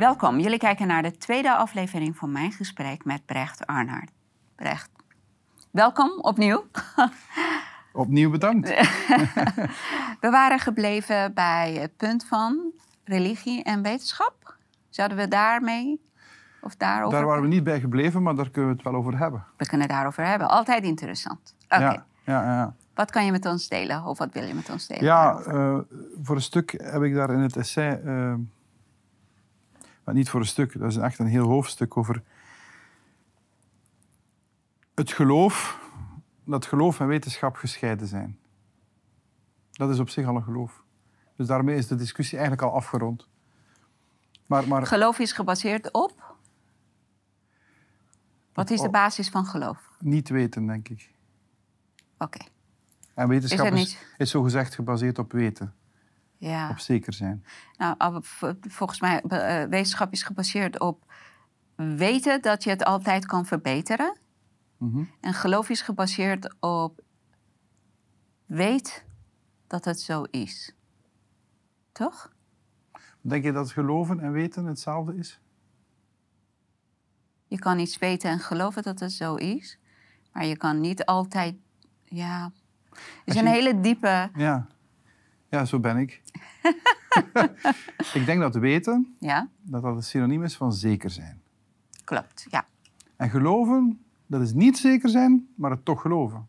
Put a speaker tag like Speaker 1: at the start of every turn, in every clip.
Speaker 1: Welkom, jullie kijken naar de tweede aflevering van mijn gesprek met Brecht Arnhart. Brecht, welkom opnieuw.
Speaker 2: Opnieuw bedankt.
Speaker 1: we waren gebleven bij het punt van religie en wetenschap. Zouden we daarmee of daarover...
Speaker 2: Daar waren we niet bij gebleven, maar daar kunnen we het wel over hebben.
Speaker 1: We kunnen het daarover hebben. Altijd interessant. Oké.
Speaker 2: Ja, ja, ja.
Speaker 1: Wat kan je met ons delen? Of wat wil je met ons delen?
Speaker 2: Ja, uh, voor een stuk heb ik daar in het essay... Uh, maar niet voor een stuk, dat is echt een heel hoofdstuk over... Het geloof, dat geloof en wetenschap gescheiden zijn. Dat is op zich al een geloof. Dus daarmee is de discussie eigenlijk al afgerond.
Speaker 1: Maar, maar... Geloof is gebaseerd op? Wat is de basis van geloof?
Speaker 2: Niet weten, denk ik.
Speaker 1: Oké.
Speaker 2: En wetenschap is, is, zogezegd gebaseerd op weten. Ja. Op zeker zijn.
Speaker 1: Nou, volgens mij, uh, wetenschap is gebaseerd op weten dat je het altijd kan verbeteren. Mm En geloof is gebaseerd op weet dat het zo is. Toch?
Speaker 2: Denk je dat geloven en weten hetzelfde is?
Speaker 1: Je kan iets weten en geloven dat het zo is. Maar je kan niet altijd... Ja, het is een hele diepe...
Speaker 2: Ja. Ja, zo ben ik. ik denk dat weten, ja? dat dat een synoniem is van zeker zijn.
Speaker 1: Klopt, ja.
Speaker 2: En geloven, dat is niet zeker zijn, maar het toch geloven.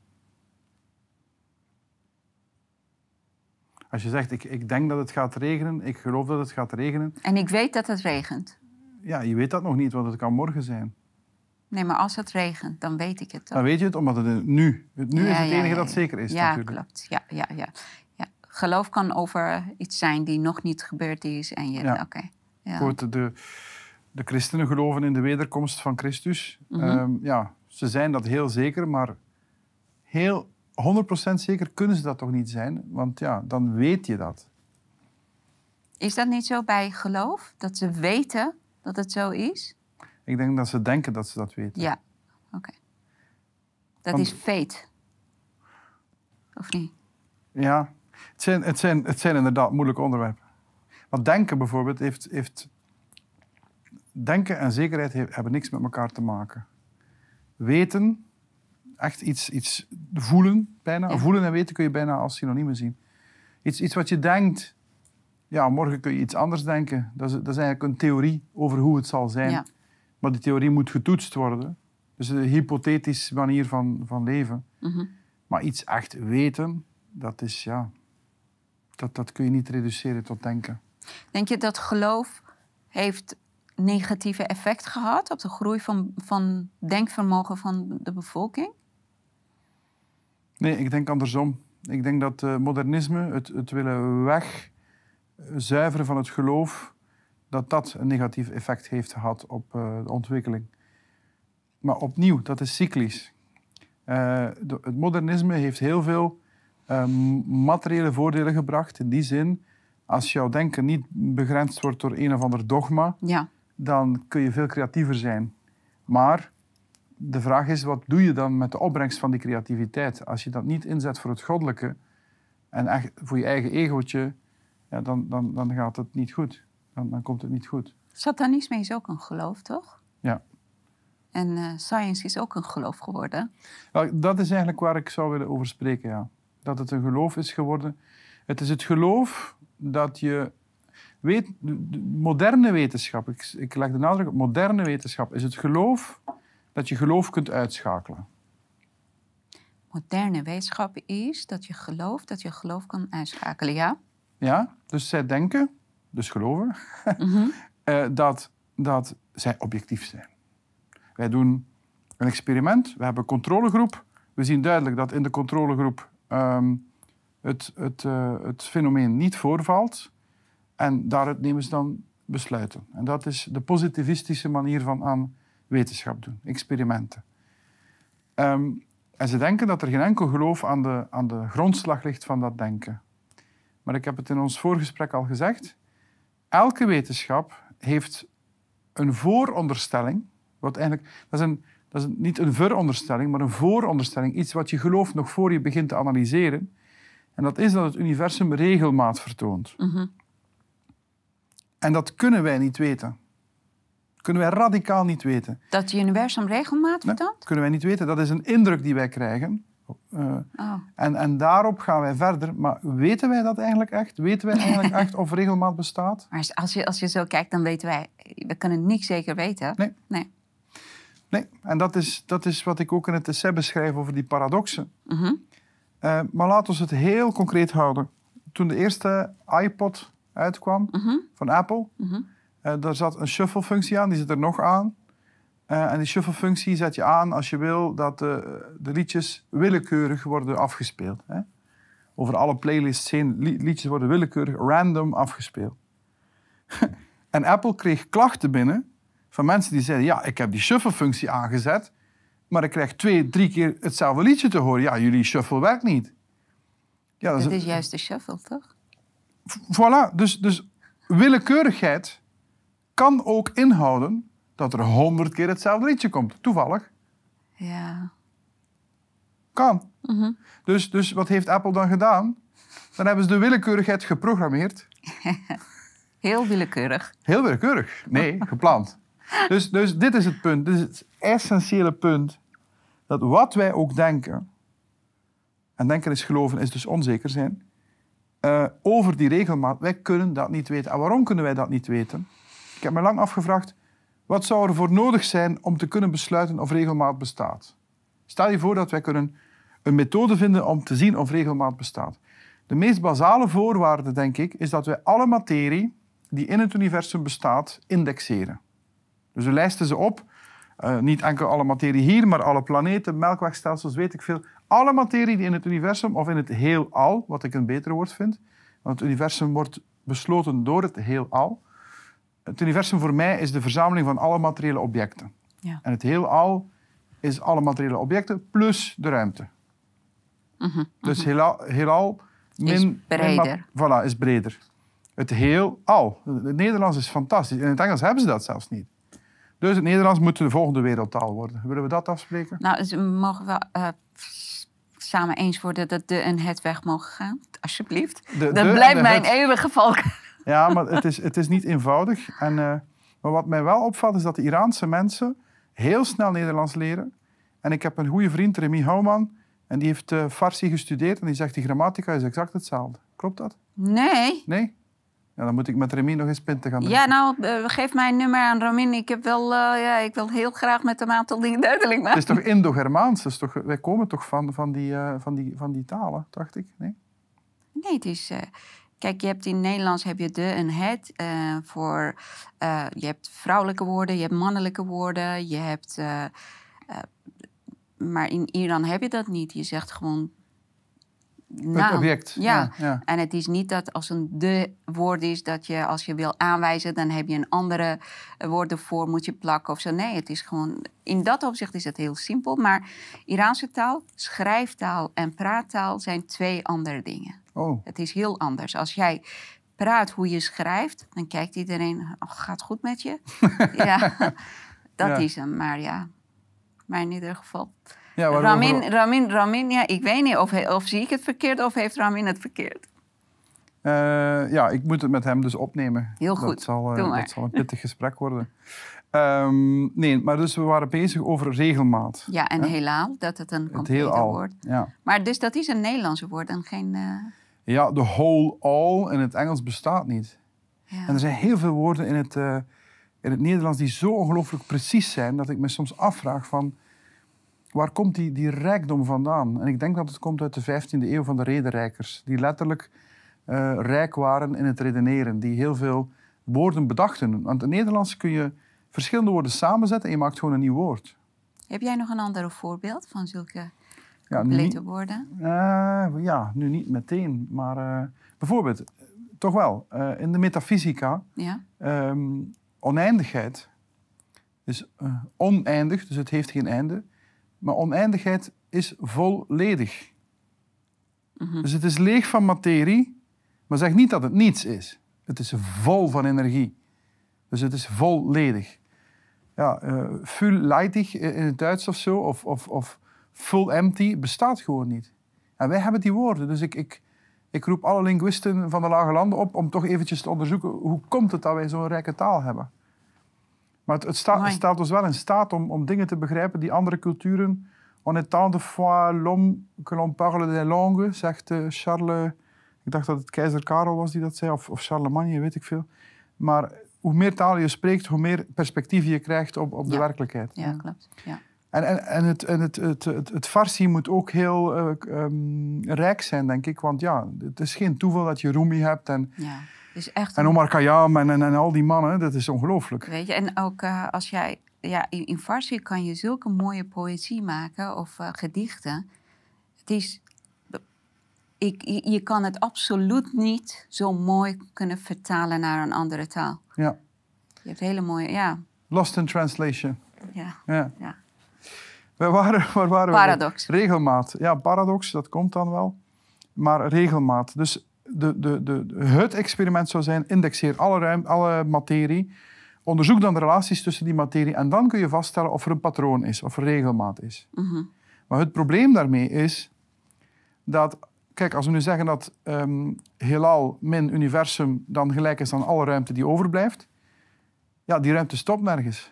Speaker 2: Als je zegt, ik, ik denk dat het gaat regenen, ik geloof dat het gaat regenen.
Speaker 1: En ik weet dat het regent.
Speaker 2: Ja, je weet dat nog niet, want het kan morgen zijn.
Speaker 1: Nee, maar als het regent, dan weet ik het.
Speaker 2: Dan weet je het, omdat het nu. Het nu is het enige dat zeker is.
Speaker 1: Ja,
Speaker 2: natuurlijk.
Speaker 1: klopt. Ja, ja, ja. Geloof kan over iets zijn die nog niet gebeurd is. En je, ja. Okay,
Speaker 2: ja. de, de christenen geloven in de wederkomst van Christus. Mm -hmm. ja, ze zijn dat heel zeker, maar heel 100% zeker kunnen ze dat toch niet zijn? Want ja, dan weet je dat.
Speaker 1: Is dat niet zo bij geloof? Dat ze weten dat het zo is?
Speaker 2: Ik denk dat ze denken dat ze dat weten.
Speaker 1: Ja, oké. Dat is fate. Of niet?
Speaker 2: Ja, het zijn, het zijn, het zijn inderdaad moeilijke onderwerpen. Want denken bijvoorbeeld heeft, heeft... Denken en zekerheid hebben niks met elkaar te maken. Weten echt iets, iets voelen, bijna. Voelen en weten kun je bijna als synoniemen zien. Iets, iets wat je denkt, ja, morgen kun je iets anders denken. Dat is, dat is eigenlijk een theorie over hoe het zal zijn. Ja. Maar die theorie moet getoetst worden. Dus een hypothetische manier van, van leven. Mhm. Maar iets echt weten, dat is ja... Dat, dat kun je niet reduceren tot denken.
Speaker 1: Denk je dat geloof heeft negatieve effect gehad op de groei van, van denkvermogen van de bevolking?
Speaker 2: Nee, ik denk andersom. Ik denk dat uh, modernisme, het, het willen wegzuiveren van het geloof, dat dat een negatief effect heeft gehad op uh, de ontwikkeling. Maar opnieuw, dat is cyclisch. Uh, het modernisme heeft heel veel materiële voordelen gebracht. In die zin, als jouw denken niet begrensd wordt door een of ander dogma, ja. dan kun je veel creatiever zijn. Maar de vraag is, wat doe je dan met de opbrengst van die creativiteit? Als je dat niet inzet voor het goddelijke en echt voor je eigen egootje, ja, dan, dan, dan gaat het niet goed. Dan, dan komt het niet goed.
Speaker 1: Satanisme is ook een geloof, toch?
Speaker 2: Ja.
Speaker 1: En uh, science is ook een geloof geworden.
Speaker 2: Nou, dat is eigenlijk waar ik zou willen over spreken, ja. Dat het een geloof is geworden. Het is het geloof dat je weet, moderne wetenschap, ik, ik leg de nadruk op moderne wetenschap, is het geloof dat je geloof kunt uitschakelen.
Speaker 1: Moderne wetenschap is dat je gelooft dat je geloof kan uitschakelen, ja?
Speaker 2: Ja, dus zij denken, dus geloven, mhm. eh, dat, dat zij objectief zijn. Wij doen een experiment, we hebben een controlegroep. We zien duidelijk dat in de controlegroep ehm, het, het, uh, het fenomeen niet voorvalt. En daaruit nemen ze dan besluiten. En dat is de positivistische manier van aan wetenschap doen, experimenten. Ehm, en ze denken dat er geen enkel geloof aan de, aan de grondslag ligt van dat denken. Maar ik heb het in ons voorgesprek al gezegd. Elke wetenschap heeft een vooronderstelling. Wat eigenlijk, dat is, een, dat is niet een veronderstelling, maar een vooronderstelling. Iets wat je gelooft nog voor je begint te analyseren. En dat is dat het universum regelmaat vertoont. Mhm. En dat kunnen wij niet weten. Kunnen wij radicaal niet weten.
Speaker 1: Dat het universum regelmaat
Speaker 2: Nee,
Speaker 1: vertoont?
Speaker 2: kunnen wij niet weten. Dat is een indruk die wij krijgen.
Speaker 1: Oh.
Speaker 2: en, en daarop gaan wij verder. Maar weten wij dat eigenlijk echt? Weten wij eigenlijk echt of regelmaat bestaat?
Speaker 1: Maar als je, als je zo kijkt, dan weten wij... We kunnen niet zeker weten.
Speaker 2: Nee.
Speaker 1: Nee.
Speaker 2: Nee. En dat is, dat is wat ik ook in het essay beschrijf over die paradoxen.
Speaker 1: Mhm.
Speaker 2: Eh, maar laten we het heel concreet houden. Toen de eerste iPod uitkwam
Speaker 1: Mhm.
Speaker 2: van Apple,
Speaker 1: Mhm.
Speaker 2: eh, daar zat een shuffle-functie aan, die zit er nog aan. Eh, en die shuffle-functie zet je aan als je wil dat de, de liedjes willekeurig worden afgespeeld. Hè? Over alle playlists heen, li- liedjes worden willekeurig, random afgespeeld. en Apple kreeg klachten binnen van mensen die zeiden, ja, ik heb die shuffle-functie aangezet, maar ik krijg twee, drie keer hetzelfde liedje te horen. Ja, jullie shuffle werkt niet. Ja,
Speaker 1: Dat
Speaker 2: een-
Speaker 1: is juist de shuffle, toch?
Speaker 2: Voilà, dus, dus willekeurigheid kan ook inhouden dat er honderd keer hetzelfde liedje komt. Toevallig.
Speaker 1: Ja.
Speaker 2: Kan.
Speaker 1: Mhm.
Speaker 2: Dus, dus wat heeft Apple dan gedaan? Dan hebben ze de willekeurigheid geprogrammeerd.
Speaker 1: Heel willekeurig.
Speaker 2: Heel willekeurig. Nee, gepland. Dus, dus dit is het punt. Dit is het essentiële punt. Dat wat wij ook denken, en denken is geloven, is dus onzeker zijn, eh, over die regelmaat, wij kunnen dat niet weten. En waarom kunnen wij dat niet weten? Ik heb me lang afgevraagd, wat zou er voor nodig zijn om te kunnen besluiten of regelmaat bestaat? Stel je voor dat wij kunnen een methode vinden om te zien of regelmaat bestaat. De meest basale voorwaarde, denk ik, is dat wij alle materie die in het universum bestaat, indexeren. Dus we lijsten ze op. Eh, niet enkel alle materie hier, maar alle planeten, melkwegstelsels, weet ik veel. Alle materie die in het universum of in het heelal, wat ik een beter woord vind, want het universum wordt besloten door het heelal. Het universum voor mij is de verzameling van alle materiële objecten.
Speaker 1: Ja.
Speaker 2: En het heelal is alle materiële objecten plus de ruimte.
Speaker 1: Mhm.
Speaker 2: Dus heelal, heelal min,
Speaker 1: Is breder.
Speaker 2: voilà, is breder. Het heelal. Het Nederlands is fantastisch. In het Engels hebben ze dat zelfs niet. Dus het Nederlands moet de volgende wereldtaal worden. Willen we dat afspreken?
Speaker 1: Nou, dus we mogen wel s- samen eens worden dat de en het weg mogen gaan. Alsjeblieft.
Speaker 2: De- de
Speaker 1: dat blijft
Speaker 2: de
Speaker 1: mijn
Speaker 2: het.
Speaker 1: eeuwige valk.
Speaker 2: Ja, maar het is, het is niet eenvoudig. En, eh, maar wat mij wel opvalt, is dat de Iraanse mensen heel snel Nederlands leren. En ik heb een goede vriend, Remy Houwman, en die heeft eh, Farsi gestudeerd. En die zegt, die grammatica is exact hetzelfde. Klopt dat?
Speaker 1: Nee.
Speaker 2: Nee? Ja, dan moet ik met Remy nog eens pinten gaan drinken.
Speaker 1: Ja, nou, eh, geef mij een nummer aan Ramin. Ik, heb wel, eh, ja, ik wil heel graag met een aantal dingen duidelijk
Speaker 2: Het
Speaker 1: maken.
Speaker 2: is toch Indo-Germaans? Dus toch, wij komen toch van, van, die, eh, van, die, van die talen, dacht ik? Nee?
Speaker 1: Nee, het is... kijk, je hebt in Nederlands heb je de en het. voor, je hebt vrouwelijke woorden, je hebt mannelijke woorden. Je hebt... maar in Iran heb je dat niet. Je zegt gewoon... naam.
Speaker 2: Het object.
Speaker 1: Ja.
Speaker 2: ja.
Speaker 1: En het is niet dat als een de woord is dat je als je wil aanwijzen, dan heb je een andere eh, woord ervoor moet je plakken of zo. Nee, het is gewoon in dat opzicht is het heel simpel. Maar Iraanse taal, schrijftaal en praattaal zijn twee andere dingen.
Speaker 2: Oh,
Speaker 1: Het is heel anders. Als jij praat hoe je schrijft, dan kijkt iedereen, oh, gaat goed met je? ja, dat is hem. Maar ja, maar in ieder geval.
Speaker 2: Ja,
Speaker 1: Ramin, Ramin, Ramin, ja, ik weet niet of, hij- of zie ik het verkeerd of heeft Ramin het verkeerd.
Speaker 2: Eh, ja, ik moet het met hem dus opnemen.
Speaker 1: Heel
Speaker 2: Dat
Speaker 1: goed.
Speaker 2: zal, eh, dat zal een pittig gesprek worden. Ehm, nee, maar dus we waren bezig over regelmaat.
Speaker 1: Ja, en
Speaker 2: Hè?
Speaker 1: helaal dat het een
Speaker 2: heelal.
Speaker 1: wordt.
Speaker 2: Ja.
Speaker 1: Maar dus dat is een Nederlandse woord en geen... eh,
Speaker 2: ja, de whole all in het Engels bestaat niet.
Speaker 1: ja.
Speaker 2: En er zijn heel veel woorden in het, in het Nederlands die zo ongelooflijk precies zijn dat ik me soms afvraag van waar komt die, die rijkdom vandaan? En ik denk dat het komt uit de 15e eeuw van de rederijkers, die letterlijk eh, rijk waren in het redeneren, die heel veel woorden bedachten. Want in het Nederlands kun je verschillende woorden samenzetten en je maakt gewoon een nieuw woord.
Speaker 1: Heb jij nog een ander voorbeeld van zulke
Speaker 2: Ja,
Speaker 1: complete
Speaker 2: niet-
Speaker 1: woorden?
Speaker 2: Eh, ja, nu niet meteen, maar eh, bijvoorbeeld, toch wel, in de metafysica
Speaker 1: Ja?
Speaker 2: Ehm, oneindigheid is oneindig, dus het heeft geen einde. Maar oneindigheid is volledig.
Speaker 1: Mhm.
Speaker 2: Dus het is leeg van materie, maar zeg niet dat het niets is. Het is vol van energie. Dus het is volledig. Ja, fulleidig in het Duits of zo, of, of, of full empty, bestaat gewoon niet. En wij hebben die woorden. Dus ik, ik, ik roep alle linguisten van de lage landen op om toch eventjes te onderzoeken hoe komt het dat wij zo'n rijke taal hebben. Maar het, het, sta, het stelt ons wel in staat om, om dingen te begrijpen die andere culturen... On est tant de fois l'homme que l'on parle des langues, zegt eh, Charles... Ik dacht dat het keizer Karel was die dat zei, of, of Charlemagne, weet ik veel. Maar hoe meer talen je spreekt, hoe meer perspectief je krijgt op, op de
Speaker 1: Ja.
Speaker 2: werkelijkheid.
Speaker 1: Ja, klopt. Ja.
Speaker 2: En, en, en, het, en het, het, het, het farsi moet ook heel eh, ehm, rijk zijn, denk ik. Want ja, het is geen toeval dat je Rumi hebt en,
Speaker 1: ja. Dus echt
Speaker 2: en Omar Khayyam en, en, en al die mannen. Dat is ongelooflijk.
Speaker 1: Weet je, en ook eh, als jij, ja, in, in Farsi kan je zulke mooie poëzie maken of eh, gedichten. Het is, ik, je, je kan het absoluut niet zo mooi kunnen vertalen naar een andere taal.
Speaker 2: Ja.
Speaker 1: Je hebt hele mooie, ja,
Speaker 2: Lost in translation.
Speaker 1: ja,
Speaker 2: Ja.
Speaker 1: ja.
Speaker 2: We waren, waar waren we?
Speaker 1: Paradox.
Speaker 2: Regelmaat. Ja, paradox, dat komt dan wel. Maar regelmaat. Dus de, de, de, het experiment zou zijn, indexeer alle, ruim, alle materie. Onderzoek dan de relaties tussen die materie. En dan kun je vaststellen of er een patroon is, of er regelmaat is.
Speaker 1: Mhm.
Speaker 2: Maar het probleem daarmee is dat... Kijk, als we nu zeggen dat ehm heelal min universum dan gelijk is aan alle ruimte die overblijft. Ja, die ruimte stopt nergens.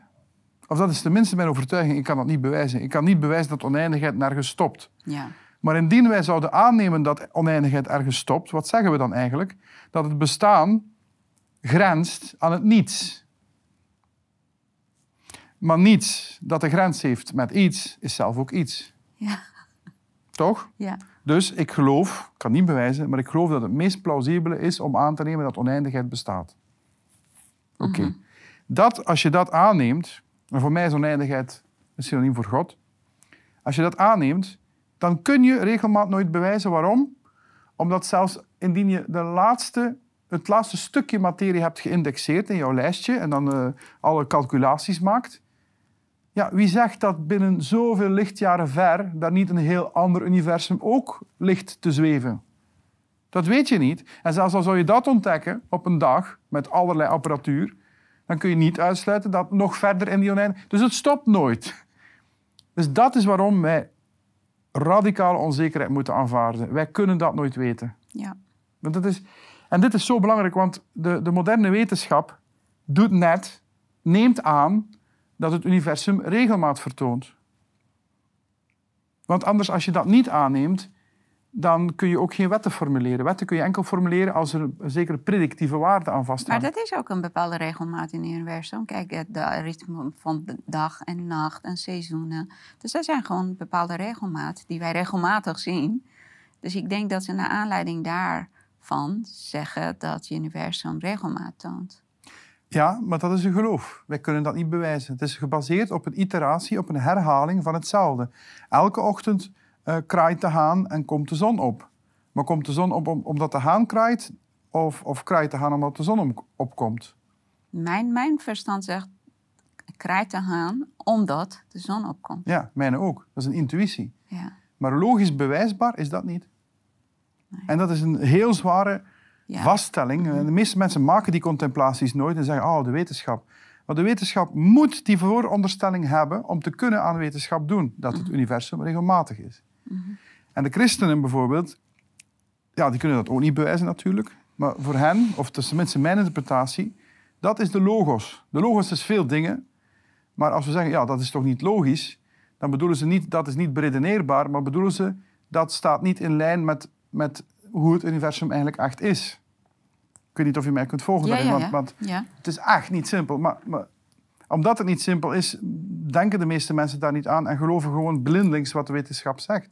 Speaker 2: Of dat is tenminste mijn overtuiging. Ik kan dat niet bewijzen. Ik kan niet bewijzen dat oneindigheid nergens stopt.
Speaker 1: ja.
Speaker 2: Maar indien wij zouden aannemen dat oneindigheid ergens stopt, wat zeggen we dan eigenlijk? Dat het bestaan grenst aan het niets. Maar niets dat de grens heeft met iets, is zelf ook iets.
Speaker 1: Ja.
Speaker 2: Toch?
Speaker 1: ja.
Speaker 2: Dus ik geloof, ik kan niet bewijzen, maar ik geloof dat het meest plausibele is om aan te nemen dat oneindigheid bestaat. Oké. Dat, als je dat aanneemt, en voor mij is oneindigheid een synoniem voor God. Als je dat aanneemt, dan kun je regelmaat nooit bewijzen. Waarom? Omdat zelfs indien je de laatste, het laatste stukje materie hebt geïndexeerd in jouw lijstje en dan eh, alle calculaties maakt, ja, wie zegt dat binnen zoveel lichtjaren ver daar niet een heel ander universum ook ligt te zweven? Dat weet je niet. En zelfs al zou je dat ontdekken op een dag met allerlei apparatuur, dan kun je niet uitsluiten dat nog verder in die oneindig... Dus het stopt nooit. Dus dat is waarom wij radicale onzekerheid moeten aanvaarden. Wij kunnen dat nooit weten.
Speaker 1: ja.
Speaker 2: Want dat is, en dit is zo belangrijk, want de, de moderne wetenschap doet net, neemt aan dat het universum regelmaat vertoont. Want anders, als je dat niet aanneemt, dan kun je ook geen wetten formuleren. Wetten kun je enkel formuleren als er een zekere predictieve waarde aan vaststaan.
Speaker 1: Maar dat is ook een bepaalde regelmaat in het universum. Kijk, het de ritme van de dag en nacht en seizoenen. Dus dat zijn gewoon bepaalde regelmaat die wij regelmatig zien. Dus ik denk dat ze naar aanleiding daarvan zeggen dat het universum regelmaat toont.
Speaker 2: Ja, maar dat is een geloof. Wij kunnen dat niet bewijzen. Het is gebaseerd op een iteratie, op een herhaling van hetzelfde. Elke ochtend eh, kraait de haan en komt de zon op. Maar komt de zon op om- omdat de haan kraait? Of, of kraait de haan omdat de zon om- opkomt?
Speaker 1: Mijn, mijn verstand zegt, krijt de haan omdat de zon opkomt.
Speaker 2: Ja, mijne ook. Dat is een intuïtie.
Speaker 1: Ja.
Speaker 2: Maar logisch bewijsbaar is dat niet. En dat is een heel zware
Speaker 1: Ja.
Speaker 2: vaststelling. En De meeste mensen maken die contemplaties nooit en zeggen, oh, de wetenschap. Maar de wetenschap moet die vooronderstelling hebben om te kunnen aan wetenschap doen, dat het universum regelmatig is. En de christenen bijvoorbeeld, ja, die kunnen dat ook niet bewijzen natuurlijk. Maar voor hen, of tenminste mijn interpretatie, dat is de logos. De logos is veel dingen. Maar als we zeggen, ja, dat is toch niet logisch, dan bedoelen ze niet, dat is niet beredeneerbaar, maar bedoelen ze, dat staat niet in lijn met, met hoe het universum eigenlijk echt is. Ik weet niet of je mij kunt volgen
Speaker 1: Ja,
Speaker 2: daarin,
Speaker 1: ja,
Speaker 2: want,
Speaker 1: ja.
Speaker 2: want het is echt niet simpel. Maar, maar omdat het niet simpel is, denken de meeste mensen daar niet aan en geloven gewoon blindelings wat de wetenschap zegt.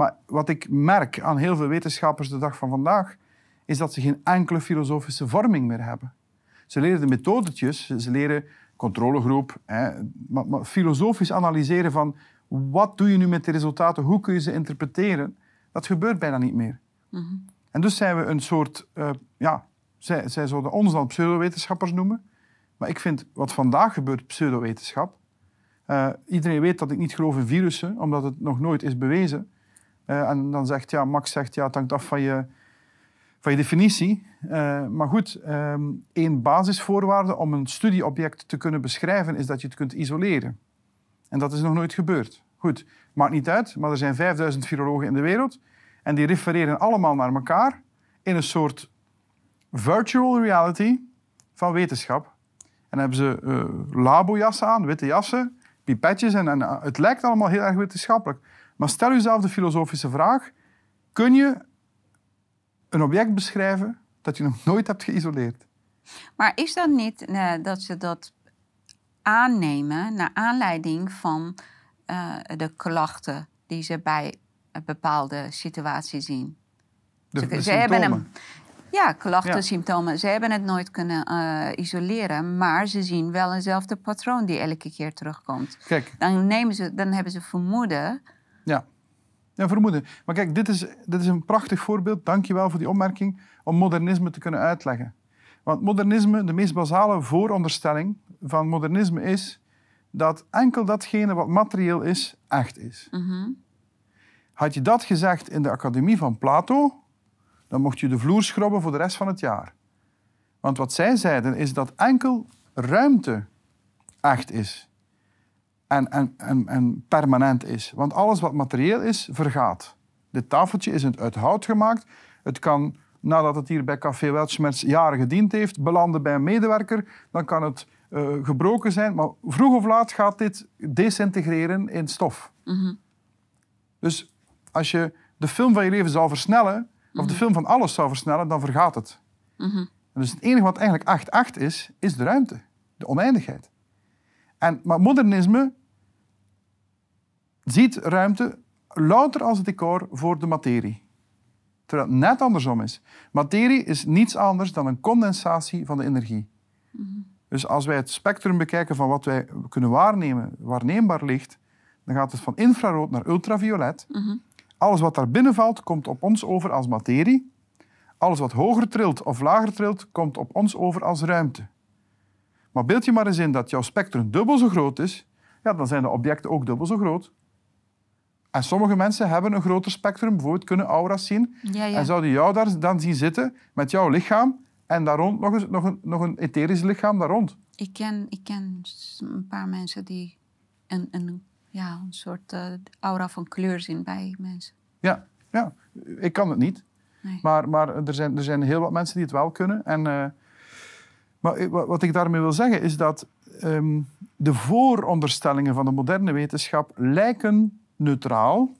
Speaker 2: Maar wat ik merk aan heel veel wetenschappers de dag van vandaag, is dat ze geen enkele filosofische vorming meer hebben. Ze leren de methodetjes, ze leren controlegroep, hè, maar, maar filosofisch analyseren van wat doe je nu met de resultaten, hoe kun je ze interpreteren, dat gebeurt bijna niet meer. En dus zijn we een soort, eh, ja, zij, zij zouden ons dan pseudowetenschappers noemen. Maar ik vind wat vandaag gebeurt pseudowetenschap. Eh, iedereen weet dat ik niet geloof in virussen, omdat het nog nooit is bewezen. Eh, en dan zegt, ja, Max zegt, ja, het hangt af van je, van je definitie. Eh, maar goed, ehm één basisvoorwaarde om een studieobject te kunnen beschrijven is dat je het kunt isoleren. En dat is nog nooit gebeurd. Goed, maakt niet uit, maar er zijn 5000 virologen in de wereld en die refereren allemaal naar elkaar in een soort virtual reality van wetenschap. En dan hebben ze uh, labojassen aan, witte jassen, pipetjes. En, en het lijkt allemaal heel erg wetenschappelijk. Maar stel jezelf de filosofische vraag. Kun je een object beschrijven dat je nog nooit hebt geïsoleerd?
Speaker 1: Maar is dat niet uh, dat ze dat aannemen naar aanleiding van uh, de klachten die ze bij een bepaalde situatie zien?
Speaker 2: De, ze, ze hebben een,
Speaker 1: ja, klachten, symptomen. Ze hebben het nooit kunnen uh, isoleren, maar ze zien wel eenzelfde patroon die elke keer terugkomt.
Speaker 2: Kijk.
Speaker 1: Dan, nemen ze, dan hebben ze vermoeden.
Speaker 2: Ja. ja, vermoeden. Maar kijk, dit is, dit is een prachtig voorbeeld, dank je wel voor die opmerking, om modernisme te kunnen uitleggen. Want modernisme, de meest basale vooronderstelling van modernisme is dat enkel datgene wat materieel is, echt is.
Speaker 1: Mm
Speaker 2: Had je dat gezegd in de Academie van Plato, dan mocht je de vloer schrobben voor de rest van het jaar. Want wat zij zeiden is dat enkel ruimte echt is. En, en, en, en permanent is. Want alles wat materieel is, vergaat. Dit tafeltje is uit hout gemaakt. Het kan, nadat het hier bij Café Weltschmerz jaren gediend heeft, belanden bij een medewerker. Dan kan het uh, gebroken zijn. Maar vroeg of laat gaat dit desintegreren in stof.
Speaker 1: Mm
Speaker 2: Dus als je de film van je leven zou versnellen, of de mhm. film van alles zou versnellen, dan vergaat het.
Speaker 1: Mm
Speaker 2: Dus het enige wat eigenlijk 8-8 is, is de ruimte, de oneindigheid. En, maar modernisme ziet ruimte louter als decor voor de materie. Terwijl het net andersom is. Materie is niets anders dan een condensatie van de energie. Dus als wij het spectrum bekijken van wat wij kunnen waarnemen, waarneembaar licht, dan gaat het van infrarood naar ultraviolet. Alles wat daar binnen valt, komt op ons over als materie. Alles wat hoger trilt of lager trilt, komt op ons over als ruimte. Maar beeld je maar eens in dat jouw spectrum dubbel zo groot is, ja, dan zijn de objecten ook dubbel zo groot. En sommige mensen hebben een groter spectrum, bijvoorbeeld kunnen aura's zien.
Speaker 1: Ja, ja.
Speaker 2: En zouden jou daar dan zien zitten met jouw lichaam en daar rond nog, eens, nog, een, nog een etherisch lichaam daar rond.
Speaker 1: Ik ken, ik ken een paar mensen die een, een ja, een soort uh, aura van kleur zien bij mensen.
Speaker 2: Ja, ja. ik kan het niet.
Speaker 1: Nee.
Speaker 2: Maar, maar er, zijn, er zijn heel wat mensen die het wel kunnen. En, uh, maar wat ik daarmee wil zeggen is dat um, de vooronderstellingen van de moderne wetenschap lijken neutraal.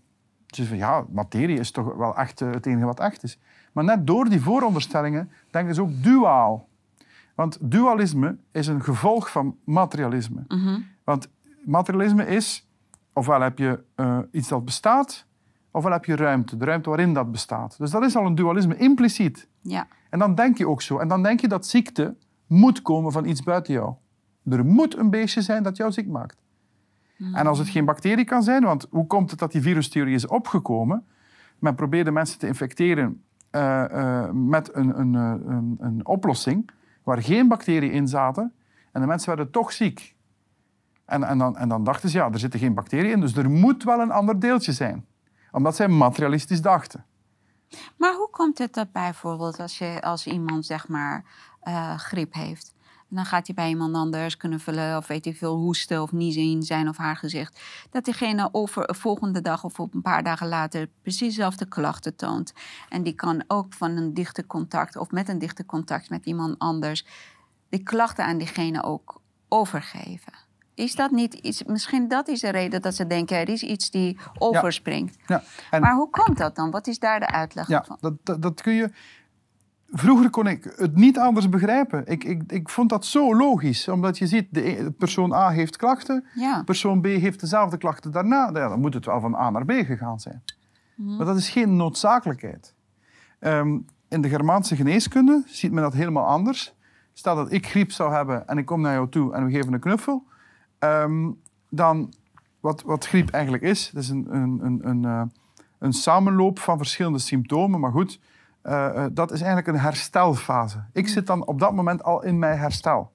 Speaker 2: Dus van ja, materie is toch wel echt uh, het enige wat echt is. Maar net door die vooronderstellingen denken ze ook duaal. Want dualisme is een gevolg van materialisme.
Speaker 1: Mm -hmm.
Speaker 2: Want materialisme is ofwel heb je uh, iets dat bestaat, ofwel heb je ruimte, de ruimte waarin dat bestaat. Dus dat is al een dualisme impliciet.
Speaker 1: Ja.
Speaker 2: En dan denk je ook zo. En dan denk je dat ziekte moet komen van iets buiten jou. Er moet een beestje zijn dat jou ziek maakt.
Speaker 1: Mm.
Speaker 2: En als het geen bacterie kan zijn, want hoe komt het dat die virustheorie is opgekomen? Men probeerde mensen te infecteren uh, uh, met een, een, een, een oplossing waar geen bacteriën in zaten. En de mensen werden toch ziek. En, en, dan, en dan dachten ze, ja, er zitten geen bacteriën in, dus er moet wel een ander deeltje zijn. Omdat zij materialistisch dachten.
Speaker 1: Maar hoe komt het dat bijvoorbeeld als, je, als iemand zeg maar uh, griep heeft... En dan gaat hij bij iemand anders kunnen vullen of weet hij veel hoesten of niezen in zijn of haar gezicht. Dat diegene over volgende dag of op een paar dagen later precies dezelfde klachten toont. En die kan ook van een dichte contact of met een dichte contact met iemand anders die klachten aan diegene ook overgeven. Is dat niet iets, misschien dat is de reden dat ze denken er is iets die overspringt.
Speaker 2: Ja. En,
Speaker 1: maar hoe komt dat dan? Wat is daar de uitleg
Speaker 2: ja,
Speaker 1: van?
Speaker 2: Dat, dat, dat kun je. Vroeger kon ik het niet anders begrijpen. Ik, ik, ik vond dat zo logisch, omdat je ziet, de persoon A heeft klachten,
Speaker 1: ja.
Speaker 2: persoon B heeft dezelfde klachten daarna. Ja, dan moet het wel van A naar B gegaan zijn.
Speaker 1: Mhm.
Speaker 2: Maar dat is geen noodzakelijkheid. Um, in de Germaanse geneeskunde ziet men dat helemaal anders. Stel dat ik griep zou hebben en ik kom naar jou toe en we geven een knuffel, Um, dan, wat, wat griep eigenlijk is, dat is een, een, een, een, uh, een samenloop van verschillende symptomen. Maar goed, uh, uh, dat is eigenlijk een herstelfase. Ik zit dan op dat moment al in mijn herstel.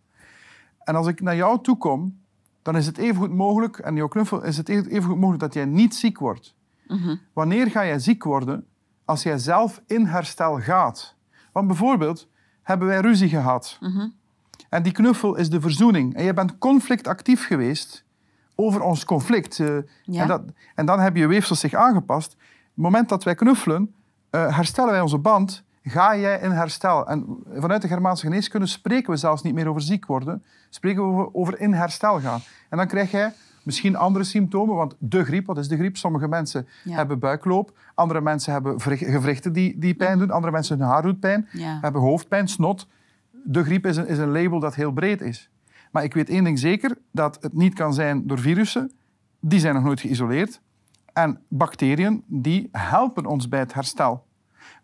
Speaker 2: En als ik naar jou toe kom, dan is het even goed mogelijk, en jouw knuffel, is het even goed mogelijk dat jij niet ziek wordt.
Speaker 1: Mm -hmm.
Speaker 2: Wanneer ga jij ziek worden? Als jij zelf in herstel gaat. Want bijvoorbeeld, hebben wij ruzie gehad.
Speaker 1: Mm -hmm.
Speaker 2: En die knuffel is de verzoening. En je bent conflictactief geweest over ons conflict. Uh,
Speaker 1: ja.
Speaker 2: en, dat, en, dan hebben je weefsels zich aangepast. Op het moment dat wij knuffelen, uh, herstellen wij onze band. ga jij in herstel. En vanuit de Germaanse geneeskunde spreken we zelfs niet meer over ziek worden, spreken we over in herstel gaan. En dan krijg jij misschien andere symptomen, want de griep, wat is de griep? Sommige mensen hebben buikloop, andere mensen hebben gewrichten die, die pijn doen, andere mensen hun haar doet pijn, hebben hoofdpijn, snot. De griep is een, is een label dat heel breed is. Maar ik weet één ding zeker, dat het niet kan zijn door virussen. Die zijn nog nooit geïsoleerd. En bacteriën, die helpen ons bij het herstel.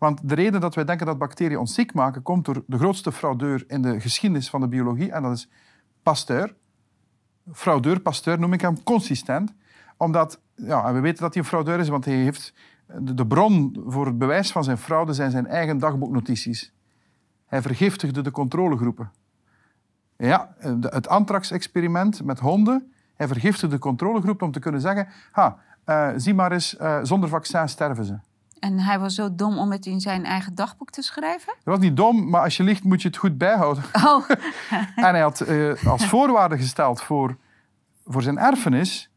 Speaker 2: Want de reden dat wij denken dat bacteriën ons ziek maken, komt door de grootste fraudeur in de geschiedenis van de biologie, en dat is Pasteur. Fraudeur, Pasteur noem ik hem consistent. Omdat, ja, en we weten dat hij een fraudeur is, want hij heeft de bron voor het bewijs van zijn fraude zijn zijn eigen dagboeknotities. Hij vergiftigde de controlegroepen. Ja, het anthrax-experiment met honden. Hij vergiftigde de controlegroep om te kunnen zeggen... Ha, uh, zie maar eens, uh, zonder vaccin sterven ze.
Speaker 1: En hij was zo dom om het in zijn eigen dagboek te schrijven?
Speaker 2: Dat was niet dom, maar als je ligt moet je het goed bijhouden. Oh. en hij had uh, als voorwaarde gesteld voor, voor zijn erfenis...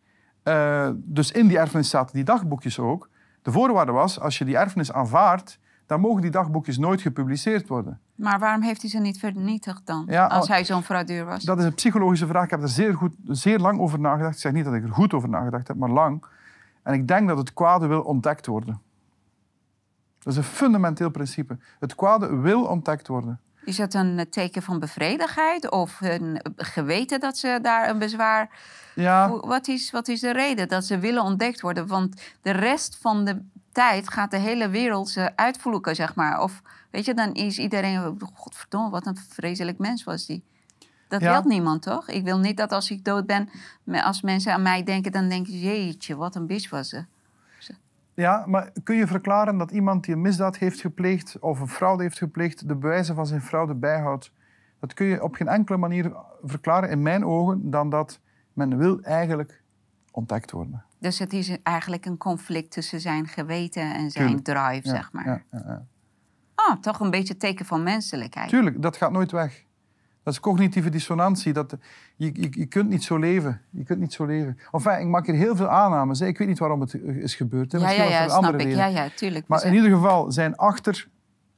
Speaker 2: dus in die erfenis zaten die dagboekjes ook. De voorwaarde was, als je die erfenis aanvaardt... dan mogen die dagboekjes nooit gepubliceerd worden.
Speaker 1: Maar waarom heeft hij ze niet vernietigd dan, als hij zo'n fraudeur was?
Speaker 2: Dat is een psychologische vraag. Ik heb er zeer, goed, zeer lang over nagedacht. Ik zeg niet dat ik er goed over nagedacht heb, maar lang. En ik denk dat het kwade wil ontdekt worden. Dat is een fundamenteel principe. Het kwade wil ontdekt worden.
Speaker 1: Is dat een teken van bevredigheid of een geweten dat ze daar een bezwaar... Ja. Wat is, wat is de reden dat ze willen ontdekt worden? Want de rest van de tijd gaat de hele wereld ze uitvloeken, zeg maar. Of weet je, dan is iedereen... Godverdomme, wat een vreselijk mens was die. Dat ja. wil niemand, toch? Ik wil niet dat als ik dood ben, als mensen aan mij denken, dan denken ze, jeetje, wat een bitch was ze.
Speaker 2: Ja, maar kun je verklaren dat iemand die een misdaad heeft gepleegd of een fraude heeft gepleegd, de bewijzen van zijn fraude bijhoudt? Dat kun je op geen enkele manier verklaren, in mijn ogen, dan dat men wil eigenlijk ontdekt worden.
Speaker 1: Dus het is eigenlijk een conflict tussen zijn geweten en zijn drive, zeg maar. Ja, ja, ah, toch een beetje teken van menselijkheid.
Speaker 2: Tuurlijk, dat gaat nooit weg. Dat is cognitieve dissonantie. Dat, je, je, je, kunt niet zo leven. Je kunt niet zo leven. Enfin, ik maak hier heel veel aannames. Ik weet niet waarom het is gebeurd.
Speaker 1: Ja, ja, ja, snap ik. Ja, ja, tuurlijk.
Speaker 2: Maar in ieder geval, zijn achter,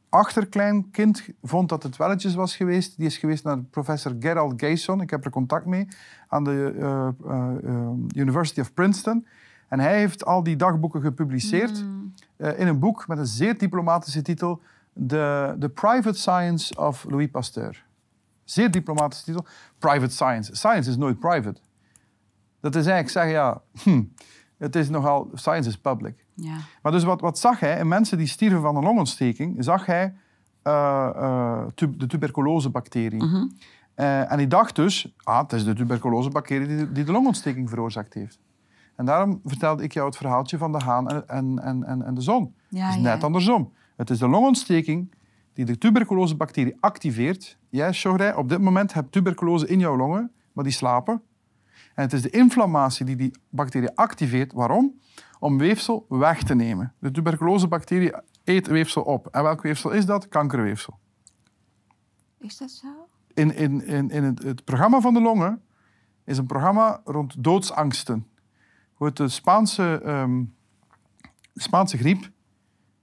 Speaker 2: achterkleinkind vond dat het welletjes was geweest. Die is geweest naar professor Gerald Gayson. Ik heb er contact mee. Aan de uh, uh, University of Princeton. En hij heeft al die dagboeken gepubliceerd. Mm. in een boek met een zeer diplomatische titel. The, The Private Science of Louis Pasteur. Zeer diplomatische titel. Private science. Science is nooit private. Dat is eigenlijk zeggen, ja, hm, het is nogal, science is public. Ja. Maar dus wat, wat zag hij? In mensen die stierven van een longontsteking, zag hij uh, uh, de tuberculosebacterie. Mm -hmm. uh, en hij dacht dus, ah, het is de tuberculosebacterie die, die de longontsteking veroorzaakt heeft. En daarom vertelde ik jou het verhaaltje van de haan en, en, en, en de zon. Ja, het is net andersom. Het is de longontsteking die de tuberculosebacterie activeert. Jij, Shorey, op dit moment hebt tuberculose in jouw longen, maar die slapen. En het is de inflammatie die die bacterie activeert. Waarom? Om weefsel weg te nemen. De tuberculosebacterie eet weefsel op. En welk weefsel is dat? Kankerweefsel.
Speaker 1: Is dat zo?
Speaker 2: In, in, in, in het, het programma van de longen is een programma rond doodsangsten. De Spaanse, um, Spaanse griep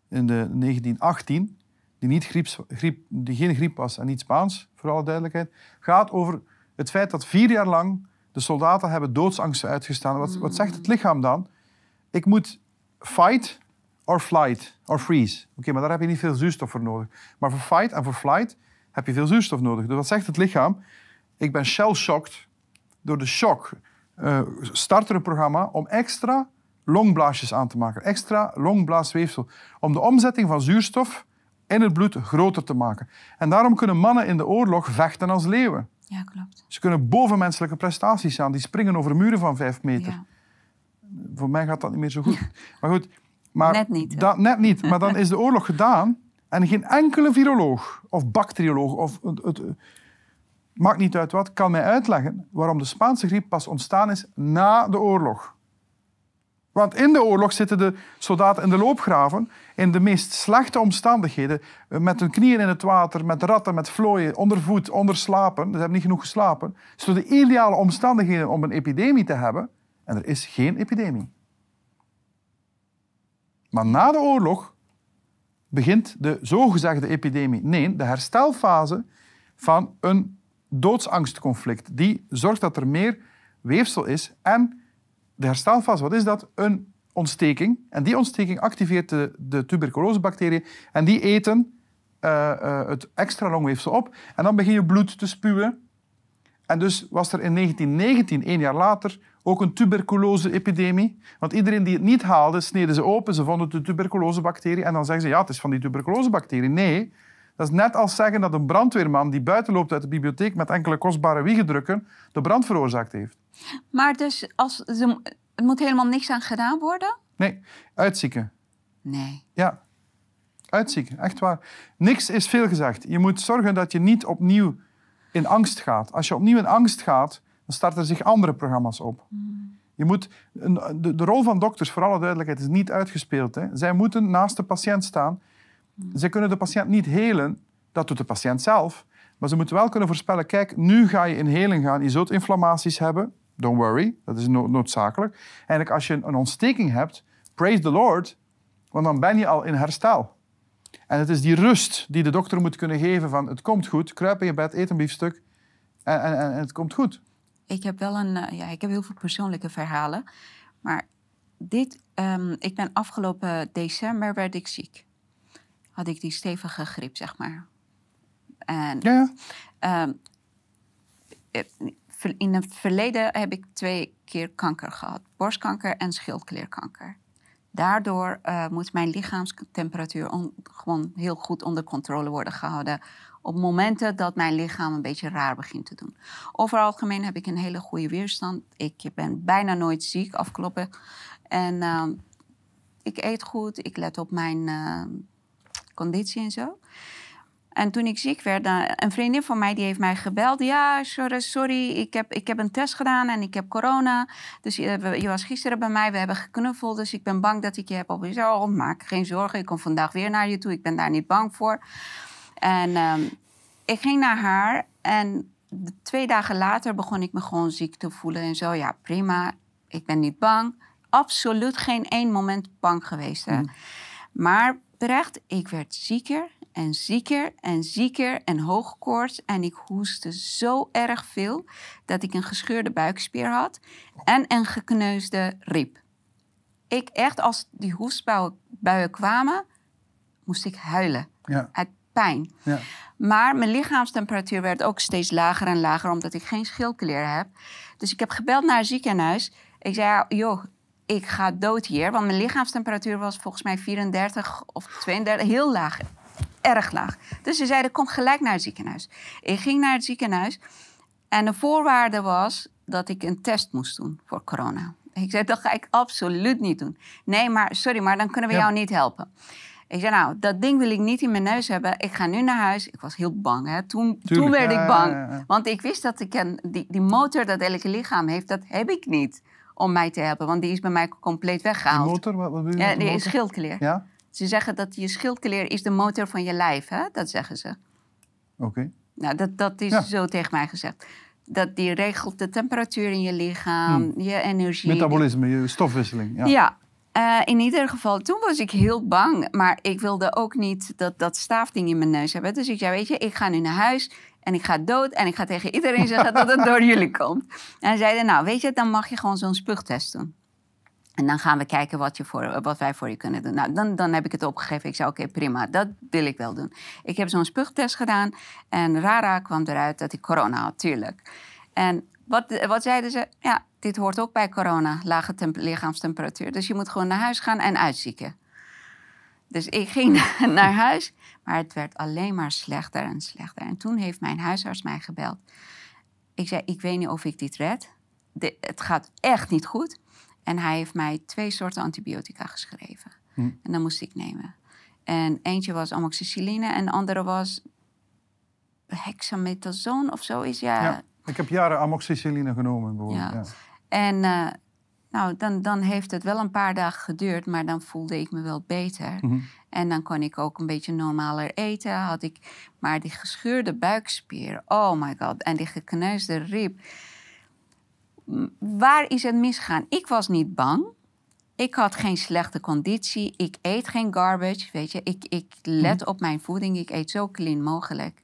Speaker 2: in de 1918 die, niet grieps, griep, die geen griep was en niet Spaans, voor alle duidelijkheid, gaat over het feit dat vier jaar lang de soldaten hebben doodsangsten uitgestaan. Wat, wat zegt het lichaam dan? Ik moet fight or flight or freeze. Oké, maar daar heb je niet veel zuurstof voor nodig. Maar voor fight en voor flight heb je veel zuurstof nodig. Dus wat zegt het lichaam? Ik ben shell-shocked door de shock. Uh, start er een programma om extra longblaasjes aan te maken. Extra longblaasweefsel. Om de omzetting van zuurstof in het bloed groter te maken. En daarom kunnen mannen in de oorlog vechten als leeuwen.
Speaker 1: Ja, klopt.
Speaker 2: Ze kunnen bovenmenselijke prestaties aan. Die springen over muren van vijf meter. Ja. Voor mij gaat dat niet meer zo goed. Maar goed. Maar
Speaker 1: net niet.
Speaker 2: Net niet. Maar dan is de oorlog gedaan. En geen enkele viroloog of bacterioloog of het, het, maakt niet uit wat, kan mij uitleggen waarom de Spaanse griep pas ontstaan is na de oorlog. Want in de oorlog zitten de soldaten in de loopgraven in de meest slechte omstandigheden, met hun knieën in het water, met ratten, met vlooien, onder voet, onder slapen. Ze hebben niet genoeg geslapen. Dus de ideale omstandigheden om een epidemie te hebben. En er is geen epidemie. Maar na de oorlog begint de zogezegde epidemie. Nee, de herstelfase van een doodsangstconflict. Die zorgt dat er meer weefsel is. En de herstelfase, wat is dat? Een ontsteking. En die ontsteking activeert de, de tuberculosebacteriën. En die eten uh, uh, het extra longweefsel op. En dan begin je bloed te spuwen. En dus was er in 1919, één jaar later, ook een tuberculose-epidemie. Want iedereen die het niet haalde, sneden ze open. Ze vonden de tuberculosebacterie. En dan zeggen ze, ja, het is van die tuberculosebacterie. Nee, dat is net als zeggen dat een brandweerman die buiten loopt uit de bibliotheek met enkele kostbare wiegedrukken de brand veroorzaakt heeft.
Speaker 1: Maar dus als, er moet helemaal niks aan gedaan worden?
Speaker 2: Nee, uitzieken.
Speaker 1: Nee.
Speaker 2: Ja, uitzieken, echt waar. Niks is veel gezegd. Je moet zorgen dat je niet opnieuw in angst gaat. Als je opnieuw in angst gaat, dan starten zich andere programma's op. Hmm. Je moet, de, de, rol van dokters, voor alle duidelijkheid, is niet uitgespeeld. Hè. Zij moeten naast de patiënt staan. Hmm. Zij kunnen de patiënt niet helen, dat doet de patiënt zelf. Maar ze moeten wel kunnen voorspellen, kijk, nu ga je in heling gaan, je zult inflammaties hebben. Don't worry, dat is noodzakelijk. Eigenlijk als je een ontsteking hebt, praise the Lord, want dan ben je al in herstel. En het is die rust die de dokter moet kunnen geven van het komt goed, kruip in je bed, eet een biefstuk en, en, en het komt goed.
Speaker 1: Ik heb wel een, eh, ja, ik heb heel veel persoonlijke verhalen, maar dit, um, ik ben afgelopen december werd ik ziek. Had ik die stevige griep, zeg maar. En,
Speaker 2: ja.
Speaker 1: Um, in het verleden heb ik twee keer kanker gehad: borstkanker en schildklierkanker. Daardoor uh, moet mijn lichaamstemperatuur gewoon heel goed onder controle worden gehouden. Op momenten dat mijn lichaam een beetje raar begint te doen. Over het algemeen heb ik een hele goede weerstand. Ik ben bijna nooit ziek afkloppen. En uh, ik eet goed, ik let op mijn uh, conditie en zo. En toen ik ziek werd, een vriendin van mij die heeft mij gebeld. Ja, sorry, sorry ik, heb, ik heb een test gedaan en ik heb corona. Dus je, je was gisteren bij mij, we hebben geknuffeld. Dus ik ben bang dat ik je heb op Oh, maak geen zorgen, ik kom vandaag weer naar je toe. Ik ben daar niet bang voor. En um, ik ging naar haar en twee dagen later begon ik me gewoon ziek te voelen. En zo, ja, prima, ik ben niet bang. Absoluut geen één moment bang geweest. Hè. Mm. Maar terecht, ik werd zieker en zieker en zieker en hoogkoorts. En ik hoestte zo erg veel dat ik een gescheurde buikspier had en een gekneusde rib. Ik echt, als die hoestbuien kwamen, moest ik huilen.
Speaker 2: Ja.
Speaker 1: Uit pijn.
Speaker 2: Ja.
Speaker 1: Maar mijn lichaamstemperatuur werd ook steeds lager en lager, omdat ik geen schildklier heb. Dus ik heb gebeld naar het ziekenhuis. Ik zei, joh, ik ga dood hier. Want mijn lichaamstemperatuur was volgens mij 34 of 32, heel laag erg laag. Dus ze zeiden, kom gelijk naar het ziekenhuis. Ik ging naar het ziekenhuis en de voorwaarde was dat ik een test moest doen voor corona. Ik zei, dat ga ik absoluut niet doen. Nee, maar sorry, maar dan kunnen we jou niet helpen. Ik zei, nou, dat ding wil ik niet in mijn neus hebben. Ik ga nu naar huis. Ik was heel bang. Hè. Toen, toen werd ik bang. want ik wist dat ik een, die, die motor dat elke lichaam heeft, dat heb ik niet om mij te helpen. Want die is bij mij compleet weggehaald.
Speaker 2: Die motor? Wat, wat bedoel
Speaker 1: je? Ja, die is schildklier.
Speaker 2: Ja?
Speaker 1: Ze zeggen dat je schildklier is de motor van je lijf, hè? Dat zeggen ze.
Speaker 2: Oké.
Speaker 1: Nou, dat, dat is zo tegen mij gezegd. Dat die regelt de temperatuur in je lichaam, hmm. je energie.
Speaker 2: Metabolisme, je stofwisseling. Ja.
Speaker 1: ja. Uh, in ieder geval, toen was ik heel bang. Maar ik wilde ook niet dat, dat staafding in mijn neus hebben. Dus ik zei, weet je, ik ga nu naar huis en ik ga dood. En ik ga tegen iedereen zeggen dat het door jullie komt. En zeiden, nou, weet je, dan mag je gewoon zo'n spuugtest doen. En dan gaan we kijken wat, je voor, wat wij voor je kunnen doen. Nou, dan, dan heb ik het opgegeven. Ik zei, oké, prima, dat wil ik wel doen. Ik heb zo'n spuugtest gedaan en rara kwam eruit dat ik corona had, tuurlijk. En wat, wat zeiden ze? Ja, dit hoort ook bij corona, lage lichaamstemperatuur. Dus je moet gewoon naar huis gaan en uitzieken. Dus ik ging naar huis, maar het werd alleen maar slechter en slechter. En toen heeft mijn huisarts mij gebeld. Ik zei, ik weet niet of ik dit red. het gaat echt niet goed. En hij heeft mij twee soorten antibiotica geschreven. Hm. En dat moest ik nemen. En eentje was amoxicilline en de andere was hexamethazoon of zo is. Ja. ja.
Speaker 2: ik heb jaren amoxicilline genomen. Ja. ja.
Speaker 1: En uh, nou, dan, dan heeft het wel een paar dagen geduurd, maar dan voelde ik me wel beter. Mhm. En dan kon ik ook een beetje normaler eten. Had ik, maar die gescheurde buikspier, oh my god, en die gekneusde rib waar is het misgegaan? Ik was niet bang. Ik had geen slechte conditie. Ik eet geen garbage, weet je. Ik, ik let
Speaker 2: Mhm.
Speaker 1: op mijn voeding. Ik eet zo clean mogelijk.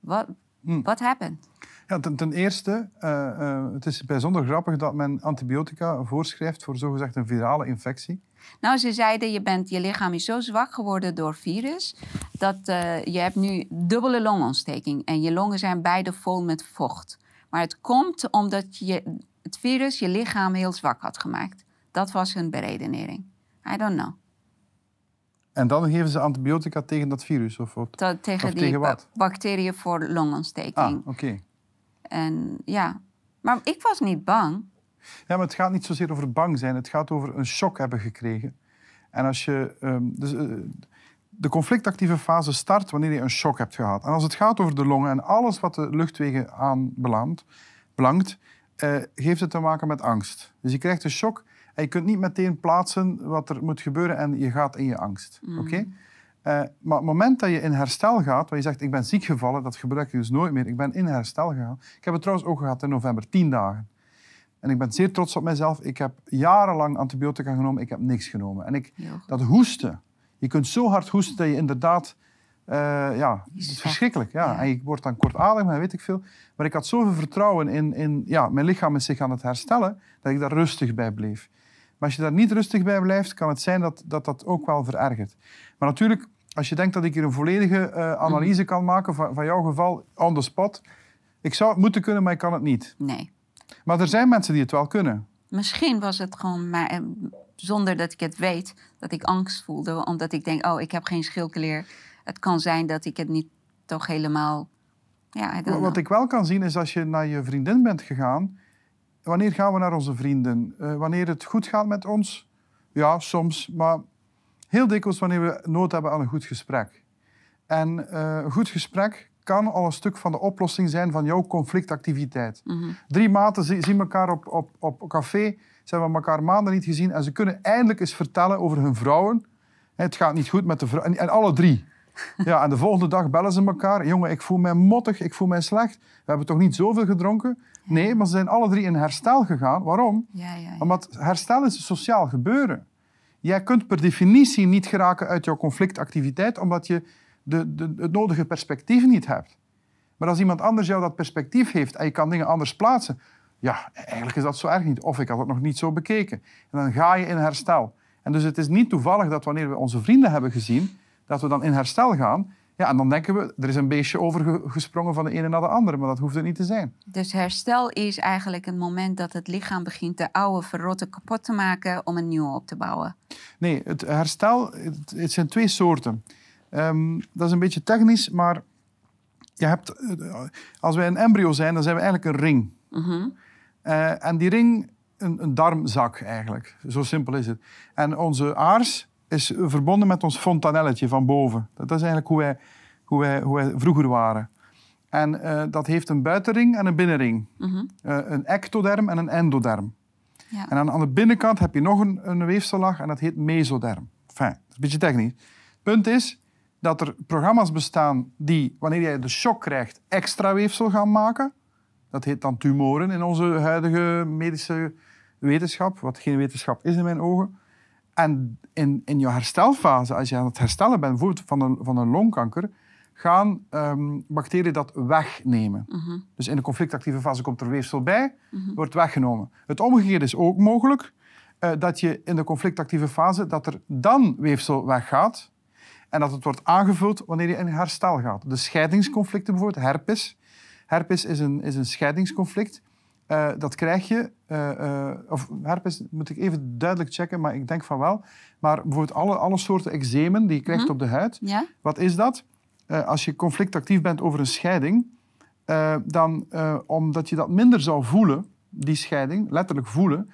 Speaker 1: Wat
Speaker 2: Mm.
Speaker 1: what happened?
Speaker 2: Ja, ten, ten eerste, eh, eh, het is bijzonder grappig dat men antibiotica voorschrijft voor zogezegd een virale infectie.
Speaker 1: Nou, ze zeiden, je, bent, je lichaam is zo zwak geworden door virus... dat eh, je hebt nu dubbele longontsteking. En je longen zijn beide vol met vocht. Maar het komt omdat je, het virus je lichaam heel zwak had gemaakt. Dat was hun beredenering. I don't know.
Speaker 2: En dan geven ze antibiotica tegen dat virus of wat?
Speaker 1: Tegen
Speaker 2: Of
Speaker 1: die
Speaker 2: tegen wat?
Speaker 1: ba- bacteriën voor longontsteking.
Speaker 2: Ah, oké.
Speaker 1: En ja, maar ik was niet bang.
Speaker 2: Ja, maar het gaat niet zozeer over bang zijn. Het gaat over een shock hebben gekregen. En als je... ehm, dus, eh, de conflictactieve fase start wanneer je een shock hebt gehad. En als het gaat over de longen en alles wat de luchtwegen aanbelangt, belangt, eh, heeft het te maken met angst. Dus je krijgt een shock en je kunt niet meteen plaatsen wat er moet gebeuren en je gaat in je angst. Oké? Eh, maar op het moment dat je in herstel gaat, waar je zegt ik ben ziek gevallen, dat gebruik je dus nooit meer. Ik ben in herstel gegaan. Ik heb het trouwens ook gehad in november, tien dagen. En ik ben zeer trots op mezelf. Ik heb jarenlang antibiotica genomen, ik heb niks genomen. En ik, dat hoesten, je kunt zo hard hoesten dat je inderdaad... eh, ja, het is verschrikkelijk. Ja. En je wordt dan kortademig en weet ik veel. Maar ik had zoveel vertrouwen in... in ja, mijn lichaam is zich aan het herstellen, dat ik daar rustig bij bleef. Maar als je daar niet rustig bij blijft, kan het zijn dat dat, dat ook wel verergert. Maar natuurlijk, als je denkt dat ik hier een volledige eh, analyse kan maken van, van jouw geval on the spot... Ik zou het moeten kunnen, maar ik kan het niet.
Speaker 1: Nee.
Speaker 2: Maar er zijn mensen die het wel kunnen.
Speaker 1: Misschien was het gewoon maar, eh, zonder dat ik het weet, dat ik angst voelde. Omdat ik denk, oh, ik heb geen schildklier. Het kan zijn dat ik het niet toch helemaal... Ja,
Speaker 2: Wat
Speaker 1: know.
Speaker 2: ik wel kan zien is als je naar je vriendin bent gegaan. Wanneer gaan we naar onze vrienden? Eh, wanneer het goed gaat met ons? Ja, soms. Maar heel dikwijls wanneer we nood hebben aan een goed gesprek. En eh, een goed gesprek kan al een stuk van de oplossing zijn van jouw conflictactiviteit.
Speaker 1: Mhm.
Speaker 2: Drie maten zi- zien elkaar op, op, op café. Ze hebben elkaar maanden niet gezien. En ze kunnen eindelijk eens vertellen over hun vrouwen. Het gaat niet goed met de vrouw. En, en alle drie. Ja, en de volgende dag bellen ze elkaar. Jongen, ik voel mij mottig, ik voel mij slecht. We hebben toch niet zoveel gedronken? Nee, maar ze zijn alle drie in herstel gegaan. Waarom?
Speaker 1: Ja, ja, ja.
Speaker 2: Omdat herstel is een sociaal gebeuren. Jij kunt per definitie niet geraken uit jouw conflictactiviteit, omdat je de, de, het nodige perspectief niet hebt. Maar als iemand anders jou dat perspectief heeft en je kan dingen anders plaatsen, ja, eigenlijk is dat zo erg niet. Of ik had het nog niet zo bekeken. En dan ga je in herstel. En dus het is niet toevallig dat wanneer we onze vrienden hebben gezien, dat we dan in herstel gaan. Ja, en dan denken we, er is een beestje overgesprongen van de ene naar de andere, maar dat hoeft het niet te zijn.
Speaker 1: Dus herstel is eigenlijk het moment dat het lichaam begint de oude verrotte kapot te maken om een nieuwe op te bouwen.
Speaker 2: Nee, het herstel, het, het zijn twee soorten. Ehm, dat is een beetje technisch, maar je hebt, eh, als wij een embryo zijn, dan zijn we eigenlijk een ring.
Speaker 1: Mhm.
Speaker 2: Eh, en die ring, een, een darmzak eigenlijk. Zo simpel is het. En onze aars is verbonden met ons fontanelletje van boven. Dat is eigenlijk hoe wij, hoe wij, hoe wij vroeger waren. En eh, dat heeft een buitenring en een binnenring.
Speaker 1: Mhm.
Speaker 2: Een ectoderm en een endoderm.
Speaker 1: Ja.
Speaker 2: En aan, aan de binnenkant heb je nog een, een weefsellaag en dat heet mesoderm. Enfin, dat is een beetje technisch. Punt is dat er programma's bestaan die, wanneer jij de shock krijgt, extra weefsel gaan maken. Dat heet dan tumoren in onze huidige medische wetenschap, wat geen wetenschap is in mijn ogen. En in, in jouw herstelfase, als je aan het herstellen bent bijvoorbeeld van een, van een longkanker, gaan ehm, bacteriën dat wegnemen.
Speaker 1: Mhm.
Speaker 2: Dus in de conflictactieve fase komt er weefsel bij, wordt weggenomen. Het omgekeerde is ook mogelijk. eh, dat je in de conflictactieve fase, dat er dan weefsel weggaat. En dat het wordt aangevuld wanneer je in herstel gaat. De scheidingsconflicten bijvoorbeeld, herpes. Herpes is een, is een scheidingsconflict. Eh, dat krijg je, eh, eh, of herpes moet ik even duidelijk checken, maar ik denk van wel. Maar bijvoorbeeld alle, alle soorten eczemen die je krijgt op de huid,
Speaker 1: Ja?
Speaker 2: wat is dat? Als je conflictactief bent over een scheiding, dan omdat je dat minder zou voelen, die scheiding, letterlijk voelen,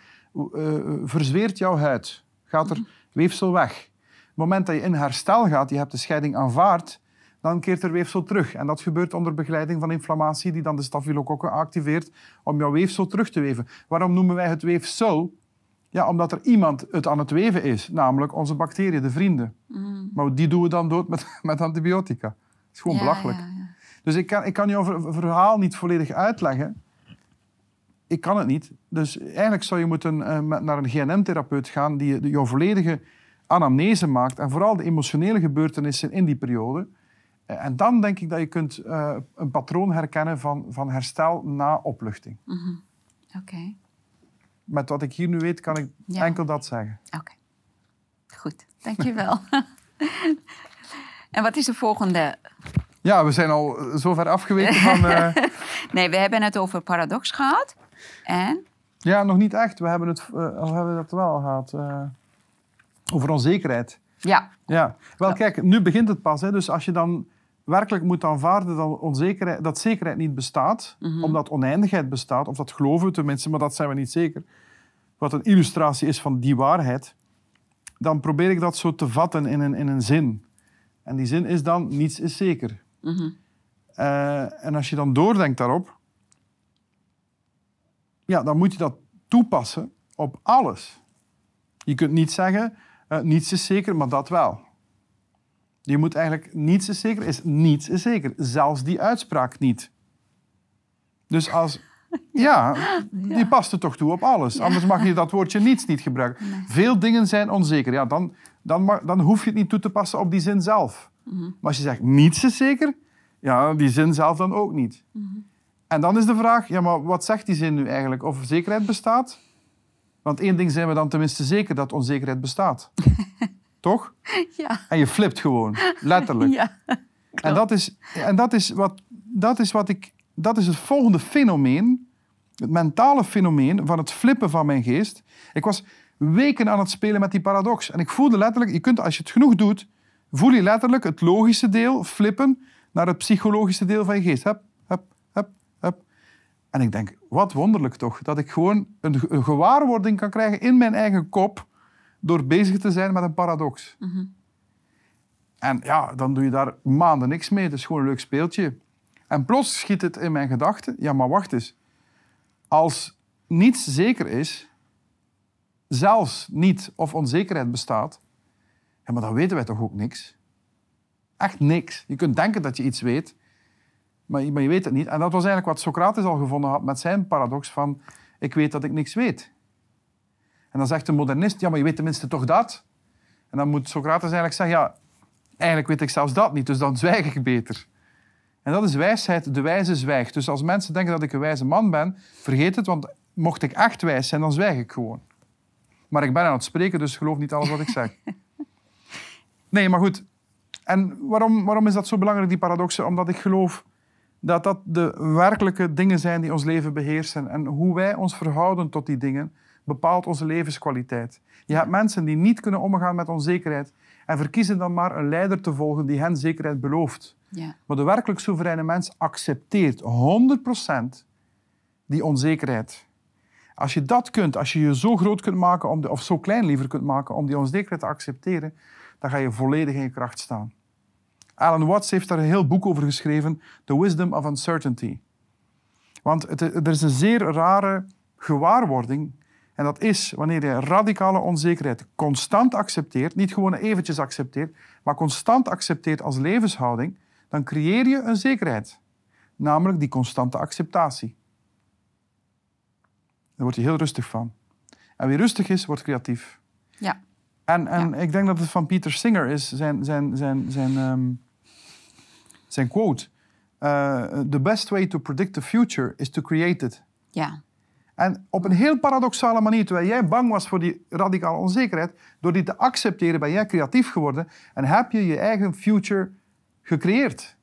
Speaker 2: verzweert jouw huid. Gaat er weefsel weg. Het moment dat je in herstel gaat, je hebt de scheiding aanvaard, dan keert er weefsel terug. En dat gebeurt onder begeleiding van inflammatie die dan de stafylokokken activeert om jouw weefsel terug te weven. Waarom noemen wij het weefsel? Ja, omdat er iemand het aan het weven is, namelijk onze bacteriën, de vrienden.
Speaker 1: Mhm.
Speaker 2: Maar die doen we dan dood met, met antibiotica. Dat is gewoon
Speaker 1: Ja,
Speaker 2: belachelijk.
Speaker 1: ja, ja.
Speaker 2: Dus ik kan, ik kan jouw ver- verhaal niet volledig uitleggen. ik kan het niet. Dus eigenlijk zou je moeten uh, naar een GNM-therapeut gaan die jouw volledige anamnese maakt en vooral de emotionele gebeurtenissen in die periode. Uh, en dan denk ik dat je kunt uh, een patroon herkennen van, van herstel na opluchting.
Speaker 1: Mm -hmm. Oké. Okay.
Speaker 2: Met wat ik hier nu weet, kan ik ja. enkel dat zeggen.
Speaker 1: Oké. Okay. Goed, dankjewel. en wat is de volgende
Speaker 2: ja, we zijn al zo ver afgeweken van... Uh...
Speaker 1: nee, we hebben het over paradox gehad. En?
Speaker 2: Ja, nog niet echt. We hebben, het, uh, we hebben dat wel gehad. Over onzekerheid.
Speaker 1: Ja.
Speaker 2: Ja. Wel, kijk, nu begint het pas. Hè. Dus als je dan werkelijk moet aanvaarden dat, onzekerheid, dat zekerheid niet bestaat, mm -hmm. omdat oneindigheid bestaat, of dat geloven we tenminste, maar dat zijn we niet zeker, wat een illustratie is van die waarheid, dan probeer ik dat zo te vatten in een, in een zin. En die zin is dan, niets is zeker. Mm -hmm. uh, en als je dan doordenkt daarop, ja, dan moet je dat toepassen op alles. Je kunt niet zeggen, uh, niets is zeker, maar dat wel. Je moet eigenlijk, niets is zeker, is niets is zeker. Zelfs die uitspraak niet. Dus als, ja, die past er toch toe op alles. Anders mag je dat woordje niets niet gebruiken. Nee. Veel dingen zijn onzeker. Ja, dan, dan, mag, dan hoef je het niet toe te passen op die zin zelf. Mm -hmm. Maar als je zegt niets is zeker, ja, die zin zelf dan ook niet. Mm -hmm. En dan is de vraag, ja, maar wat zegt die zin nu eigenlijk? Of zekerheid bestaat? Want één ding zijn we dan tenminste zeker, dat onzekerheid bestaat. Toch?
Speaker 1: Ja.
Speaker 2: En je flipt gewoon, letterlijk.
Speaker 1: Ja.
Speaker 2: En dat is, en dat is, wat, dat is wat ik... Dat is het volgende fenomeen, het mentale fenomeen van het flippen van mijn geest. Ik was weken aan het spelen met die paradox. En ik voelde letterlijk, je kunt, als je het genoeg doet, voel je letterlijk het logische deel flippen naar het psychologische deel van je geest. Hup. En ik denk, wat wonderlijk toch, dat ik gewoon een, een gewaarwording kan krijgen in mijn eigen kop door bezig te zijn met een paradox. Mm -hmm. En ja, dan doe je daar maanden niks mee. Het is gewoon een leuk speeltje. En plots schiet het in mijn gedachten. Ja, maar wacht eens. Als niets zeker is, zelfs niet of onzekerheid bestaat, ja, maar dan weten wij toch ook niks? Echt niks. Je kunt denken dat je iets weet, maar je, maar je weet het niet. En dat was eigenlijk wat Socrates al gevonden had met zijn paradox van ik weet dat ik niks weet. En dan zegt de modernist, ja, maar je weet tenminste toch dat? En dan moet Socrates eigenlijk zeggen, ja, eigenlijk weet ik zelfs dat niet, dus dan zwijg ik beter. En dat is wijsheid, de wijze zwijgt. Dus als mensen denken dat ik een wijze man ben, vergeet het, want mocht ik echt wijs zijn, dan zwijg ik gewoon. Maar ik ben aan het spreken, dus geloof niet alles wat ik zeg. Nee, maar goed. En waarom, waarom is dat zo belangrijk, die paradoxen? Omdat ik geloof dat dat de werkelijke dingen zijn die ons leven beheersen. En hoe wij ons verhouden tot die dingen bepaalt onze levenskwaliteit. Je hebt mensen die niet kunnen omgaan met onzekerheid en verkiezen dan maar een leider te volgen die hen zekerheid belooft.
Speaker 1: Ja.
Speaker 2: Maar de werkelijk soevereine mens accepteert 100% die onzekerheid. Als je dat kunt, als je je zo groot kunt maken, om de, of zo klein liever kunt maken, om die onzekerheid te accepteren, dan ga je volledig in je kracht staan. Alan Watts heeft daar een heel boek over geschreven, The Wisdom of Uncertainty. Want het, er is een zeer rare gewaarwording. En dat is wanneer je radicale onzekerheid constant accepteert, niet gewoon eventjes accepteert, maar constant accepteert als levenshouding, dan creëer je een zekerheid. Namelijk die constante acceptatie. Daar word je heel rustig van. En wie rustig is, wordt creatief.
Speaker 1: Ja.
Speaker 2: En, en ik denk dat het van Peter Singer is, zijn, zijn, zijn, zijn, um, zijn quote. Uh, the best way to predict the future is to create it.
Speaker 1: Ja.
Speaker 2: En op een heel paradoxale manier, terwijl jij bang was voor die radicale onzekerheid, door die te accepteren ben jij creatief geworden en heb je je eigen future gecreëerd.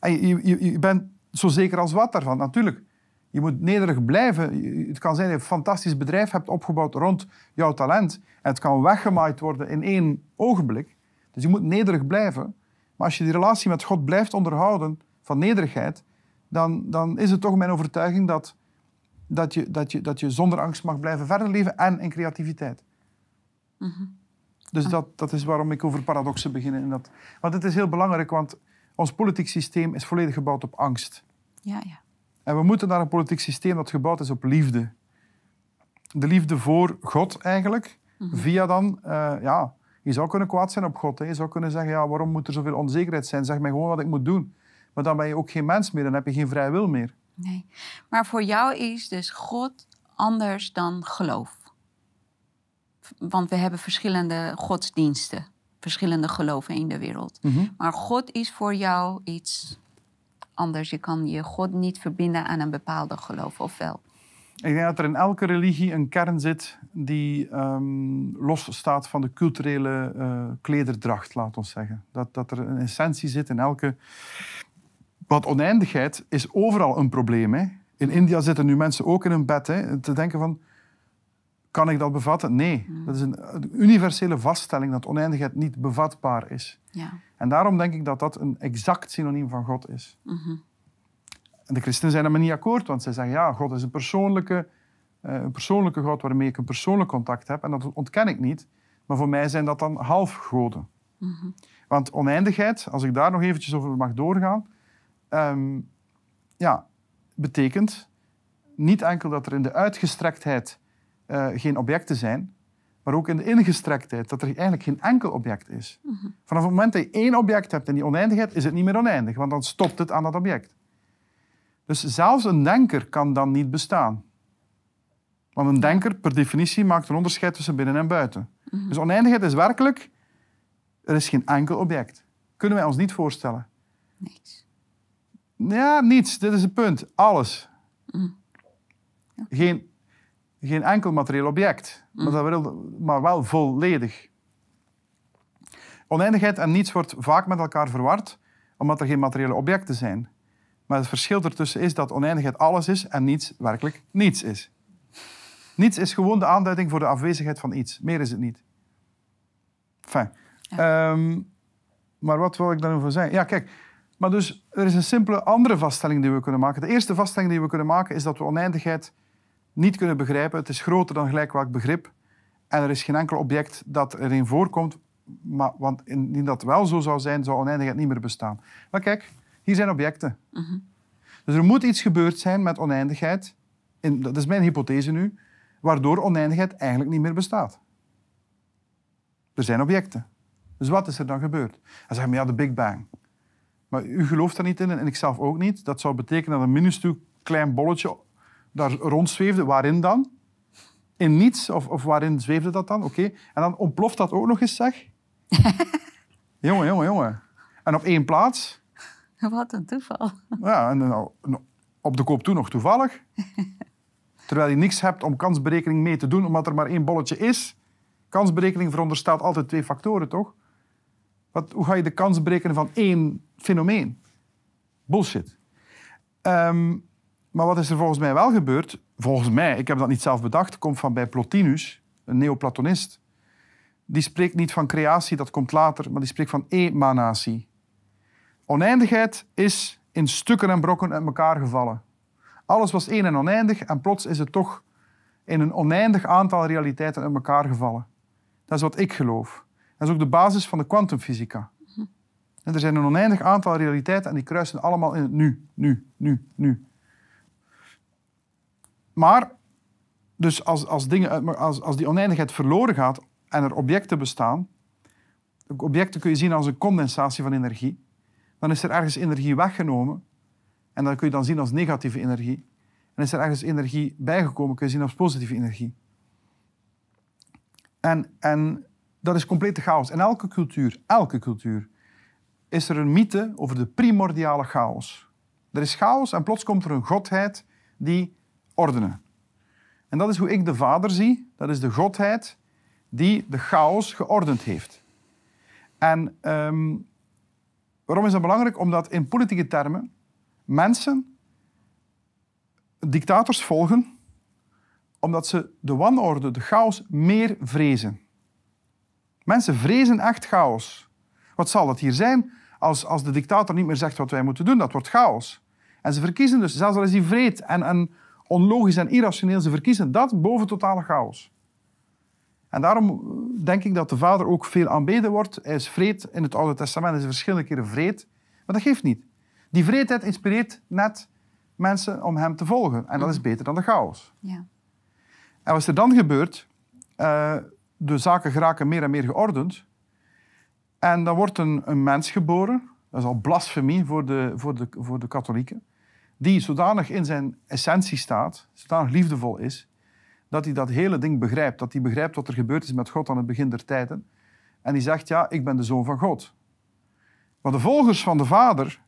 Speaker 2: En je, je, je bent zo zeker als wat daarvan. Natuurlijk, je moet nederig blijven. Het kan zijn dat je een fantastisch bedrijf hebt opgebouwd rond jouw talent. En het kan weggemaaid worden in één ogenblik. Dus je moet nederig blijven. Maar als je die relatie met God blijft onderhouden van nederigheid, dan, dan is het toch mijn overtuiging dat, dat, je, dat, je, dat je zonder angst mag blijven verder leven en in creativiteit. Mm -hmm. Dus dat, dat is waarom ik over paradoxen begin. En dat, want het is heel belangrijk, want ons politiek systeem is volledig gebouwd op angst.
Speaker 1: Ja, ja.
Speaker 2: En we moeten naar een politiek systeem dat gebouwd is op liefde. De liefde voor God eigenlijk. Mm -hmm. Via dan, uh, ja, je zou kunnen kwaad zijn op God. Hè. Je zou kunnen zeggen, ja, waarom moet er zoveel onzekerheid zijn? Zeg mij gewoon wat ik moet doen. Maar dan ben je ook geen mens meer, dan heb je geen vrije wil meer.
Speaker 1: Nee. Maar voor jou is dus God anders dan geloof. Want we hebben verschillende godsdiensten, verschillende geloven in de wereld.
Speaker 2: Mhm.
Speaker 1: Maar God is voor jou iets anders. Je kan je God niet verbinden aan een bepaalde geloof, of wel?
Speaker 2: Ik denk dat er in elke religie een kern zit die um, los staat van de culturele uh, klederdracht, laat ons zeggen. Dat, dat er een essentie zit in elke... Want oneindigheid is overal een probleem. Hè? In India zitten nu mensen ook in een bed hè, te denken van... Kan ik dat bevatten? Nee. Hmm. Dat is een universele vaststelling dat oneindigheid niet bevatbaar is.
Speaker 1: Ja.
Speaker 2: En daarom denk ik dat dat een exact synoniem van God is.
Speaker 1: Mm
Speaker 2: en de christenen zijn er maar niet akkoord, want zij zeggen ja, God is een persoonlijke, uh, een persoonlijke God waarmee ik een persoonlijk contact heb. En dat ontken ik niet. Maar voor mij zijn dat dan halfgoden.
Speaker 1: Mm
Speaker 2: Want oneindigheid, als ik daar nog eventjes over mag doorgaan, um, ja, betekent niet enkel dat er in de uitgestrektheid uh, geen objecten zijn, maar ook in de ingestrektheid, dat er eigenlijk geen enkel object is.
Speaker 1: Mm -hmm.
Speaker 2: Vanaf het moment dat je één object hebt in die oneindigheid, is het niet meer oneindig, want dan stopt het aan dat object. Dus zelfs een denker kan dan niet bestaan. Want een denker, per definitie, maakt een onderscheid tussen binnen en buiten.
Speaker 1: Mhm.
Speaker 2: Dus oneindigheid is werkelijk... Er is geen enkel object. Kunnen wij ons niet voorstellen.
Speaker 1: Niets.
Speaker 2: Ja, niets. Dit is het punt. Alles.
Speaker 1: Mhm.
Speaker 2: Geen, geen enkel materieel object. Maar,
Speaker 1: Mhm.
Speaker 2: dat wil, maar wel volledig. Oneindigheid en niets wordt vaak met elkaar verward, omdat er geen materiële objecten zijn. Maar het verschil ertussen is dat oneindigheid alles is en niets werkelijk niets is. Niets is gewoon de aanduiding voor de afwezigheid van iets. Meer is het niet. Fijn. Ehm, maar wat wil ik daarover zeggen? Ja, kijk. Maar dus, er is een simpele andere vaststelling die we kunnen maken. De eerste vaststelling die we kunnen maken is dat we oneindigheid niet kunnen begrijpen. Het is groter dan gelijk welk begrip. En er is geen enkel object dat erin voorkomt. Maar, want indien dat wel zo zou zijn, zou oneindigheid niet meer bestaan. Maar kijk, hier zijn objecten.
Speaker 1: Mhm.
Speaker 2: Dus er moet iets gebeurd zijn met oneindigheid, in, dat is mijn hypothese nu, waardoor oneindigheid eigenlijk niet meer bestaat. Er zijn objecten. Dus wat is er dan gebeurd? Dan zeggen we, ja, de Big Bang. Maar u gelooft daar niet in en ik zelf ook niet. Dat zou betekenen dat een minuscuul klein bolletje daar rondzweefde. Waarin dan? In niets? Of, of waarin zweefde dat dan? Oké. En dan ontploft dat ook nog eens, zeg. jongen, jongen, jongen. En op één plaats
Speaker 1: Wat een toeval.
Speaker 2: ja, en nou, op de koop toe nog toevallig. Terwijl je niks hebt om kansberekening mee te doen, omdat er maar één bolletje is. Kansberekening veronderstelt altijd twee factoren, toch? Wat, hoe ga je de kans berekenen van één fenomeen? Bullshit. Um, maar wat is er volgens mij wel gebeurd? Volgens mij, ik heb dat niet zelf bedacht, komt van bij Plotinus, een neoplatonist. Die spreekt niet van creatie, dat komt later, maar die spreekt van emanatie. Oneindigheid is in stukken en brokken uit elkaar gevallen. Alles was één en oneindig en plots is het toch in een oneindig aantal realiteiten uit elkaar gevallen. Dat is wat ik geloof. Dat is ook de basis van de kwantumfysica. Er zijn een oneindig aantal realiteiten en die kruisen allemaal in het nu, nu, nu, nu. Maar, dus als, als, dingen, als, als die oneindigheid verloren gaat en er objecten bestaan, objecten kun je zien als een condensatie van energie, dan is er ergens energie weggenomen. En dat kun je dan zien als negatieve energie. En is er ergens energie bijgekomen, kun je zien als positieve energie. En, en dat is complete chaos. In elke cultuur, elke cultuur, is er een mythe over de primordiale chaos. Er is chaos en plots komt er een godheid die ordenen. En dat is hoe ik de Vader zie. Dat is de godheid die de chaos geordend heeft. En um, Waarom is dat belangrijk? Omdat in politieke termen mensen dictators volgen omdat ze de wanorde, de chaos, meer vrezen. Mensen vrezen echt chaos. Wat zal dat hier zijn als, als de dictator niet meer zegt wat wij moeten doen? Dat wordt chaos. En ze verkiezen dus, zelfs al is hij vreed en, en onlogisch en irrationeel, ze verkiezen dat boven totale chaos. En daarom denk ik dat de Vader ook veel aanbeden wordt. Hij is vreed in het Oude Testament, hij is verschillende keren vreed. Maar dat geeft niet. Die vreedheid inspireert net mensen om hem te volgen. En dat is beter dan de chaos.
Speaker 1: Ja.
Speaker 2: En wat is er dan gebeurt? Uh, de zaken geraken meer en meer geordend. En dan wordt een, een mens geboren. Dat is al blasfemie voor de, voor, de, voor de katholieken. die zodanig in zijn essentie staat, zodanig liefdevol is, dat hij dat hele ding begrijpt. Dat hij begrijpt wat er gebeurd is met God aan het begin der tijden. En die zegt, ja, ik ben de zoon van God. Maar de volgers van de vader,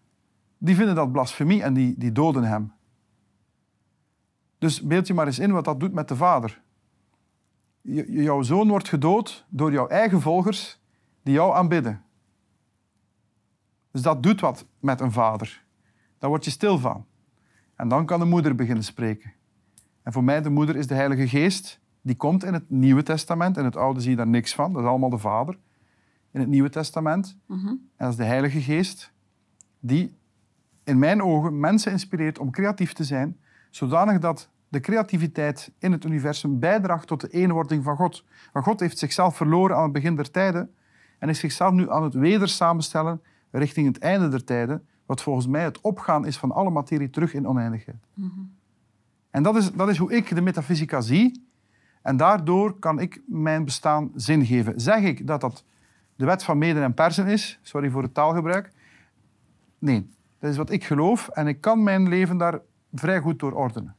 Speaker 2: die vinden dat blasfemie en die, die doden hem. Dus beeld je maar eens in wat dat doet met de vader. jouw zoon wordt gedood door jouw eigen volgers die jou aanbidden. Dus dat doet wat met een vader. Daar word je stil van. En dan kan de moeder beginnen spreken. En voor mij, de moeder is de Heilige Geest. Die komt in het Nieuwe Testament. In het Oude zie je daar niks van. Dat is allemaal de Vader. In het Nieuwe Testament. Mhm. En dat is de Heilige Geest. Die in mijn ogen mensen inspireert om creatief te zijn. Zodanig dat de creativiteit in het universum bijdraagt tot de eenwording van God. Want God heeft zichzelf verloren aan het begin der tijden. En is zichzelf nu aan het weder samenstellen richting het einde der tijden. Wat volgens mij het opgaan is van alle materie terug in oneindigheid. Mm en dat is, dat is hoe ik de metafysica zie. En daardoor kan ik mijn bestaan zin geven. Zeg ik dat dat de wet van meden en persen is, sorry voor het taalgebruik. Nee, dat is wat ik geloof en ik kan mijn leven daar vrij goed door ordenen.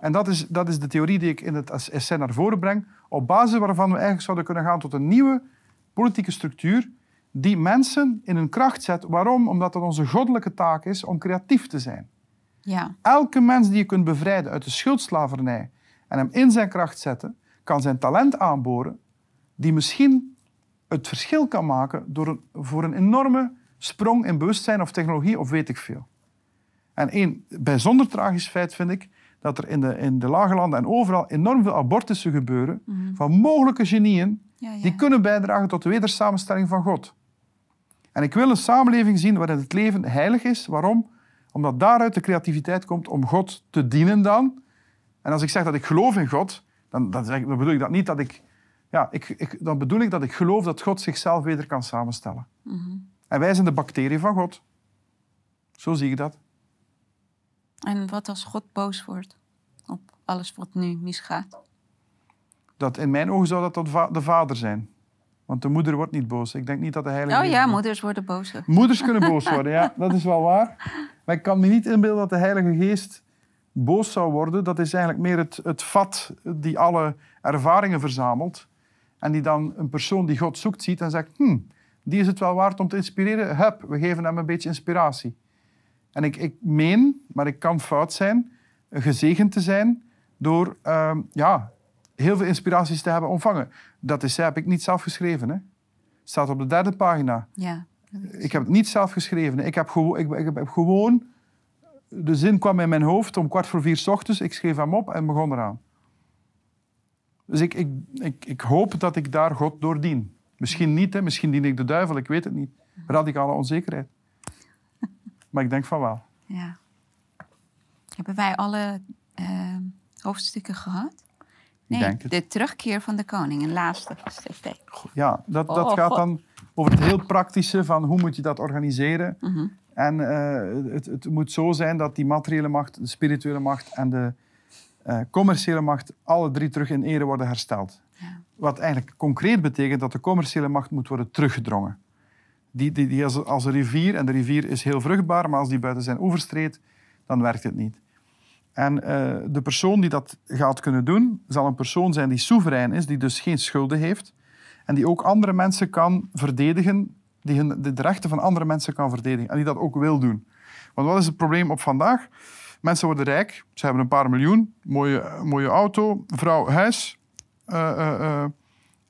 Speaker 2: En dat is, dat is de theorie die ik in het essay naar voren breng, op basis waarvan we eigenlijk zouden kunnen gaan tot een nieuwe politieke structuur die mensen in hun kracht zet. Waarom? Omdat het onze goddelijke taak is om creatief te zijn.
Speaker 1: Ja.
Speaker 2: Elke mens die je kunt bevrijden uit de schuldslavernij en hem in zijn kracht zetten, kan zijn talent aanboren, die misschien het verschil kan maken door een, voor een enorme sprong in bewustzijn of technologie of weet ik veel. En een bijzonder tragisch feit vind ik dat er in de, in de lage landen en overal enorm veel abortussen gebeuren mhm. van mogelijke genieën die kunnen bijdragen tot de wedersamenstelling van God. En ik wil een samenleving zien waarin het leven heilig is. Waarom? Omdat daaruit de creativiteit komt om God te dienen dan. En als ik zeg dat ik geloof in God, dan, dan, zeg, dan bedoel ik dat niet dat ik... Ja, ik, ik, dan bedoel ik dat ik geloof dat God zichzelf weer kan samenstellen. Mhm. En wij zijn de bacteriën van God. Zo zie ik dat.
Speaker 1: En wat als God boos wordt op alles wat nu misgaat?
Speaker 2: Dat in mijn ogen zou dat de vader zijn. Want de moeder wordt niet boos. Ik denk niet dat de heilige...
Speaker 1: Oh ja, moeders worden boos.
Speaker 2: Moeders kunnen boos worden, ja. Dat is wel waar. Maar ik kan me niet inbeelden dat de heilige geest boos zou worden. Dat is eigenlijk meer het, het vat die alle ervaringen verzamelt. En die dan een persoon die God zoekt ziet en zegt... Hm, die is het wel waard om te inspireren. Hup, we geven hem een beetje inspiratie. En ik, ik meen, maar ik kan fout zijn, gezegend te zijn door ehm, ja, heel veel inspiraties te hebben ontvangen. Dat is, heb ik niet zelf geschreven. Hè. staat op de derde pagina.
Speaker 1: Ja,
Speaker 2: ik heb het niet zelf geschreven. Ik heb, gewoon, ik, ik heb gewoon... De zin kwam in mijn hoofd om kwart voor vier s ochtends. Ik schreef hem op en begon eraan. Dus ik, ik, ik, ik hoop dat ik daar God door dien. Misschien niet, hè. misschien dien ik de duivel, ik weet het niet. Radicale onzekerheid. Maar ik denk van wel.
Speaker 1: Ja. Hebben wij alle uh, hoofdstukken gehad? Nee, de terugkeer van de koning, een laatste stuk.
Speaker 2: Ja, dat, dat oh, gaat dan over het heel praktische van hoe moet je dat organiseren. Mhm. En uh, het, het, moet zo zijn dat die materiële macht, de spirituele macht en de uh, commerciële macht alle drie terug in ere worden hersteld. Ja. Wat eigenlijk concreet betekent dat de commerciële macht moet worden teruggedrongen. Die, die, die als, als een rivier, en de rivier is heel vruchtbaar, maar als die buiten zijn overstreed, dan werkt het niet. En uh, de persoon die dat gaat kunnen doen, zal een persoon zijn die soeverein is, die dus geen schulden heeft en die ook andere mensen kan verdedigen, die hun, de rechten van andere mensen kan verdedigen en die dat ook wil doen. Want wat is het probleem op vandaag? Mensen worden rijk, ze hebben een paar miljoen, mooie, mooie auto, vrouw, huis. Uh, uh,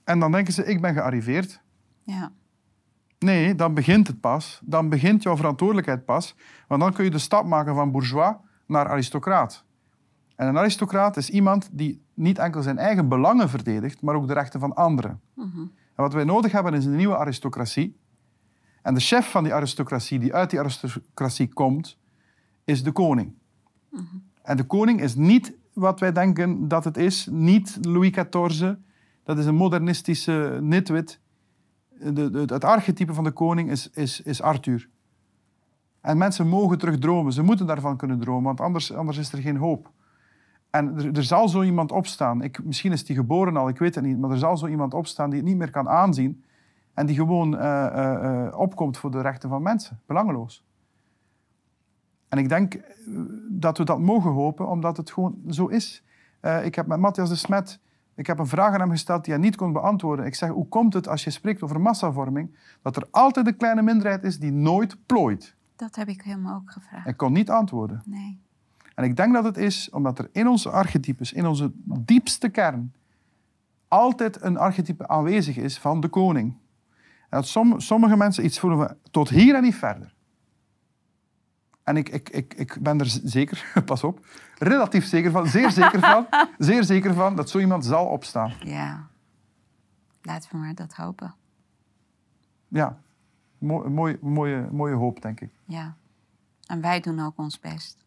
Speaker 2: en dan denken ze, ik ben gearriveerd.
Speaker 1: Ja.
Speaker 2: Nee, dan begint het pas. Dan begint jouw verantwoordelijkheid pas. Want dan kun je de stap maken van bourgeois naar aristocraat. En een aristocraat is iemand die niet enkel zijn eigen belangen verdedigt, maar ook de rechten van anderen. Mhm. En wat wij nodig hebben is een nieuwe aristocratie. En de chef van die aristocratie, die uit die aristocratie komt, is de koning. Mhm. En de koning is niet wat wij denken dat het is, niet Louis XIV. Dat is een modernistische nitwit. De, de, het archetype van de koning is, is, is Arthur. En mensen mogen terug dromen. Ze moeten daarvan kunnen dromen, want anders, anders is er geen hoop. En er, zal zo iemand opstaan. Ik, misschien is die geboren al, ik weet het niet. Maar er zal zo iemand opstaan die het niet meer kan aanzien. En die gewoon uh, uh, opkomt voor de rechten van mensen. Belangeloos. En ik denk eh, dat we dat mogen hopen, omdat het gewoon zo is. Ik heb met Matthias de Smet ik heb een vraag aan hem gesteld die hij niet kon beantwoorden. Ik zeg, hoe komt het als je spreekt over massavorming, dat er altijd een kleine minderheid is die nooit plooit?
Speaker 1: Dat heb ik hem ook gevraagd.
Speaker 2: Ik kon niet antwoorden.
Speaker 1: Nee.
Speaker 2: En ik denk dat het is omdat er in onze archetypes, in onze diepste kern, altijd een archetype aanwezig is van de koning. En dat sommige mensen iets voelen van tot hier en niet verder. En ik, ik, ik, ik ben er zeker, pas op, relatief zeker van, zeer zeker van, zeer zeker van dat zo iemand zal opstaan.
Speaker 1: Ja, laten we maar dat hopen.
Speaker 2: Ja, mooi, mooie, mooie hoop, denk ik.
Speaker 1: Ja, en wij doen ook ons best.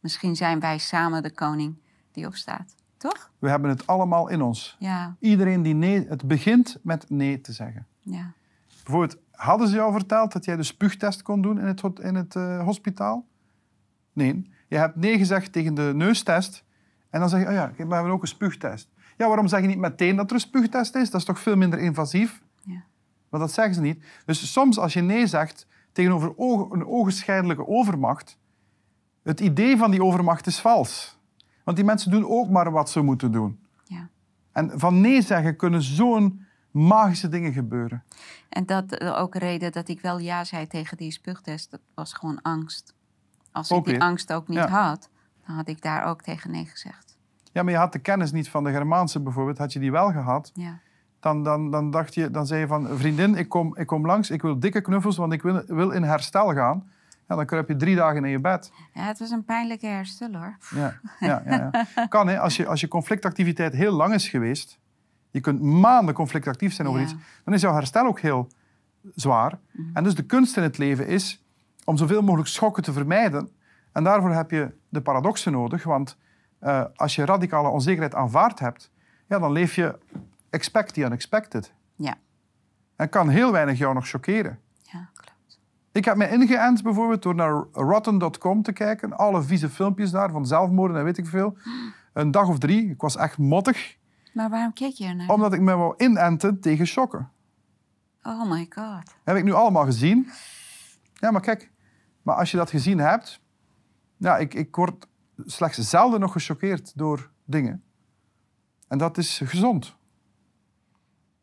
Speaker 1: Misschien zijn wij samen de koning die opstaat, toch?
Speaker 2: We hebben het allemaal in ons.
Speaker 1: Ja.
Speaker 2: Iedereen die nee, het begint met nee te zeggen.
Speaker 1: Ja.
Speaker 2: Bijvoorbeeld, hadden ze jou verteld dat jij de spuugtest kon doen in het, in het uh, hospitaal? Nee. Je hebt nee gezegd tegen de neustest. En dan zeg je, oh ja, we hebben ook een spuugtest. Ja, waarom zeg je niet meteen dat er een spuugtest is? Dat is toch veel minder invasief? Maar dat zeggen ze niet. Dus soms als je nee zegt tegenover een ogenscheidelijke overmacht, het idee van die overmacht is vals. Want die mensen doen ook maar wat ze moeten doen.
Speaker 1: Ja.
Speaker 2: En van nee zeggen kunnen zo'n magische dingen gebeuren.
Speaker 1: En dat ook reden dat ik wel ja zei tegen die spuugtest, dat was gewoon angst. Als ik die angst ook niet had, dan had ik daar ook tegen nee gezegd.
Speaker 2: Ja, maar je had de kennis niet van de Germaanse bijvoorbeeld. Had je die wel gehad,
Speaker 1: ja.
Speaker 2: Dan, dan, dan, dacht je, dan zei je van... Vriendin, ik kom, ik kom langs, ik wil dikke knuffels, want ik wil, wil in herstel gaan. Ja, dan kruip je drie dagen in je bed.
Speaker 1: Ja, het was een pijnlijke herstel, hoor.
Speaker 2: Ja, ja, ja, ja. Kan, hè. Als je, als je conflictactiviteit heel lang is geweest... Je kunt maanden conflictactief zijn over iets. Dan is jouw herstel ook heel zwaar. Mhm. En dus de kunst in het leven is om zoveel mogelijk schokken te vermijden. En daarvoor heb je de paradoxen nodig. Want uh, als je radicale onzekerheid aanvaard hebt, ja, dan leef je expect the unexpected.
Speaker 1: Ja.
Speaker 2: En kan heel weinig jou nog chockeren.
Speaker 1: Ja, klopt.
Speaker 2: Ik heb me ingeënt bijvoorbeeld door naar rotten.com te kijken. Alle vieze filmpjes daar van zelfmoorden en weet ik veel. Een dag of drie. Ik was echt mottig.
Speaker 1: Maar waarom keek je er naar?
Speaker 2: Omdat ik me wou inenten tegen shocken.
Speaker 1: Oh my god.
Speaker 2: Heb ik nu allemaal gezien. Ja, maar kijk. Maar als je dat gezien hebt... Ja, ik, ik word slechts zelden nog gechoqueerd door dingen. En dat is gezond.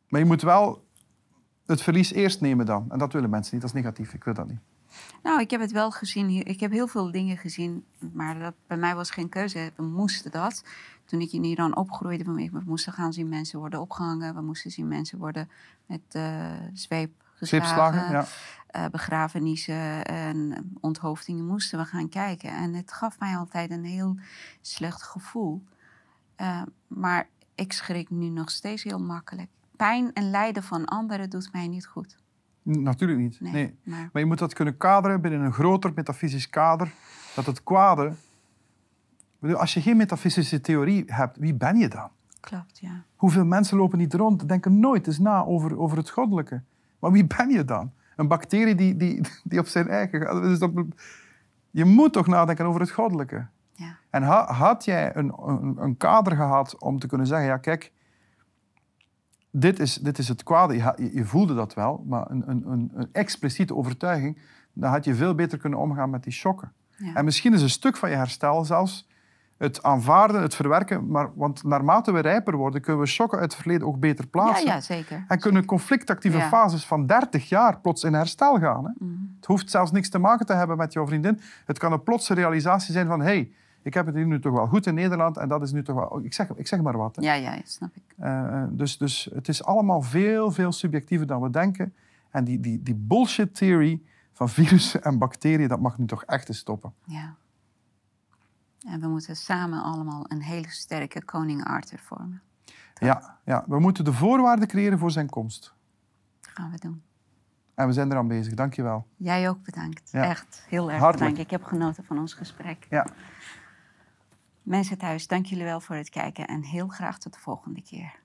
Speaker 2: Maar je moet wel het verlies eerst nemen dan. En dat willen mensen niet. Dat is negatief. Ik wil dat niet.
Speaker 1: Nou, ik heb het wel gezien. Ik heb heel veel dingen gezien. Maar dat, bij mij was geen keuze. We moesten dat. Toen ik in Iran opgroeide, we moesten gaan zien mensen worden opgehangen. We moesten zien mensen worden met uh, zweep geslagen.
Speaker 2: Ja.
Speaker 1: Uh, begrafenissen en onthoofdingen moesten we gaan kijken. En het gaf mij altijd een heel slecht gevoel. Uh, maar ik schrik nu nog steeds heel makkelijk. Pijn en lijden van anderen doet mij niet goed.
Speaker 2: Natuurlijk niet. Nee, Maar... maar... je moet dat kunnen kaderen binnen een groter metafysisch kader. Dat het kwade als je geen metafysische theorie hebt, wie ben je dan?
Speaker 1: Klopt, ja.
Speaker 2: Hoeveel mensen lopen niet rond, denken nooit eens na over, over het goddelijke. Maar wie ben je dan? Een bacterie die, die, die op zijn eigen gaat. Dus dat, je moet toch nadenken over het goddelijke.
Speaker 1: Ja.
Speaker 2: En had jij een, een, een, kader gehad om te kunnen zeggen, ja kijk, dit is, dit is het kwade. Je, je voelde dat wel, maar een, een, een, expliciete overtuiging, dan had je veel beter kunnen omgaan met die shocken. Ja. En misschien is een stuk van je herstel zelfs het aanvaarden, het verwerken. Maar, want naarmate we rijper worden, kunnen we shocken uit het verleden ook beter plaatsen.
Speaker 1: Ja, ja zeker.
Speaker 2: En kunnen conflictactieve fases van 30 jaar plots in herstel gaan. Hè?
Speaker 1: Mhm.
Speaker 2: Het hoeft zelfs niks te maken te hebben met jouw vriendin. Het kan een plotse realisatie zijn van... Hey, ik heb het hier nu toch wel goed in Nederland en dat is nu toch wel... Ik zeg, ik zeg maar wat. Hè.
Speaker 1: Ja, ja, snap ik.
Speaker 2: Uh, dus, dus het is allemaal veel, veel subjectiever dan we denken. En die, die, die bullshit-theorie van virussen en bacteriën, dat mag nu toch echt eens stoppen.
Speaker 1: Ja. En we moeten samen allemaal een hele sterke koning Arthur vormen.
Speaker 2: Ja, ja, we moeten de voorwaarden creëren voor zijn komst.
Speaker 1: Dat gaan we doen.
Speaker 2: En we zijn eraan bezig. Dank je wel.
Speaker 1: Jij ook bedankt. Echt heel erg bedankt. Ik heb genoten van ons gesprek.
Speaker 2: Ja.
Speaker 1: Mensen thuis, dank jullie wel voor het kijken en heel graag tot de volgende keer.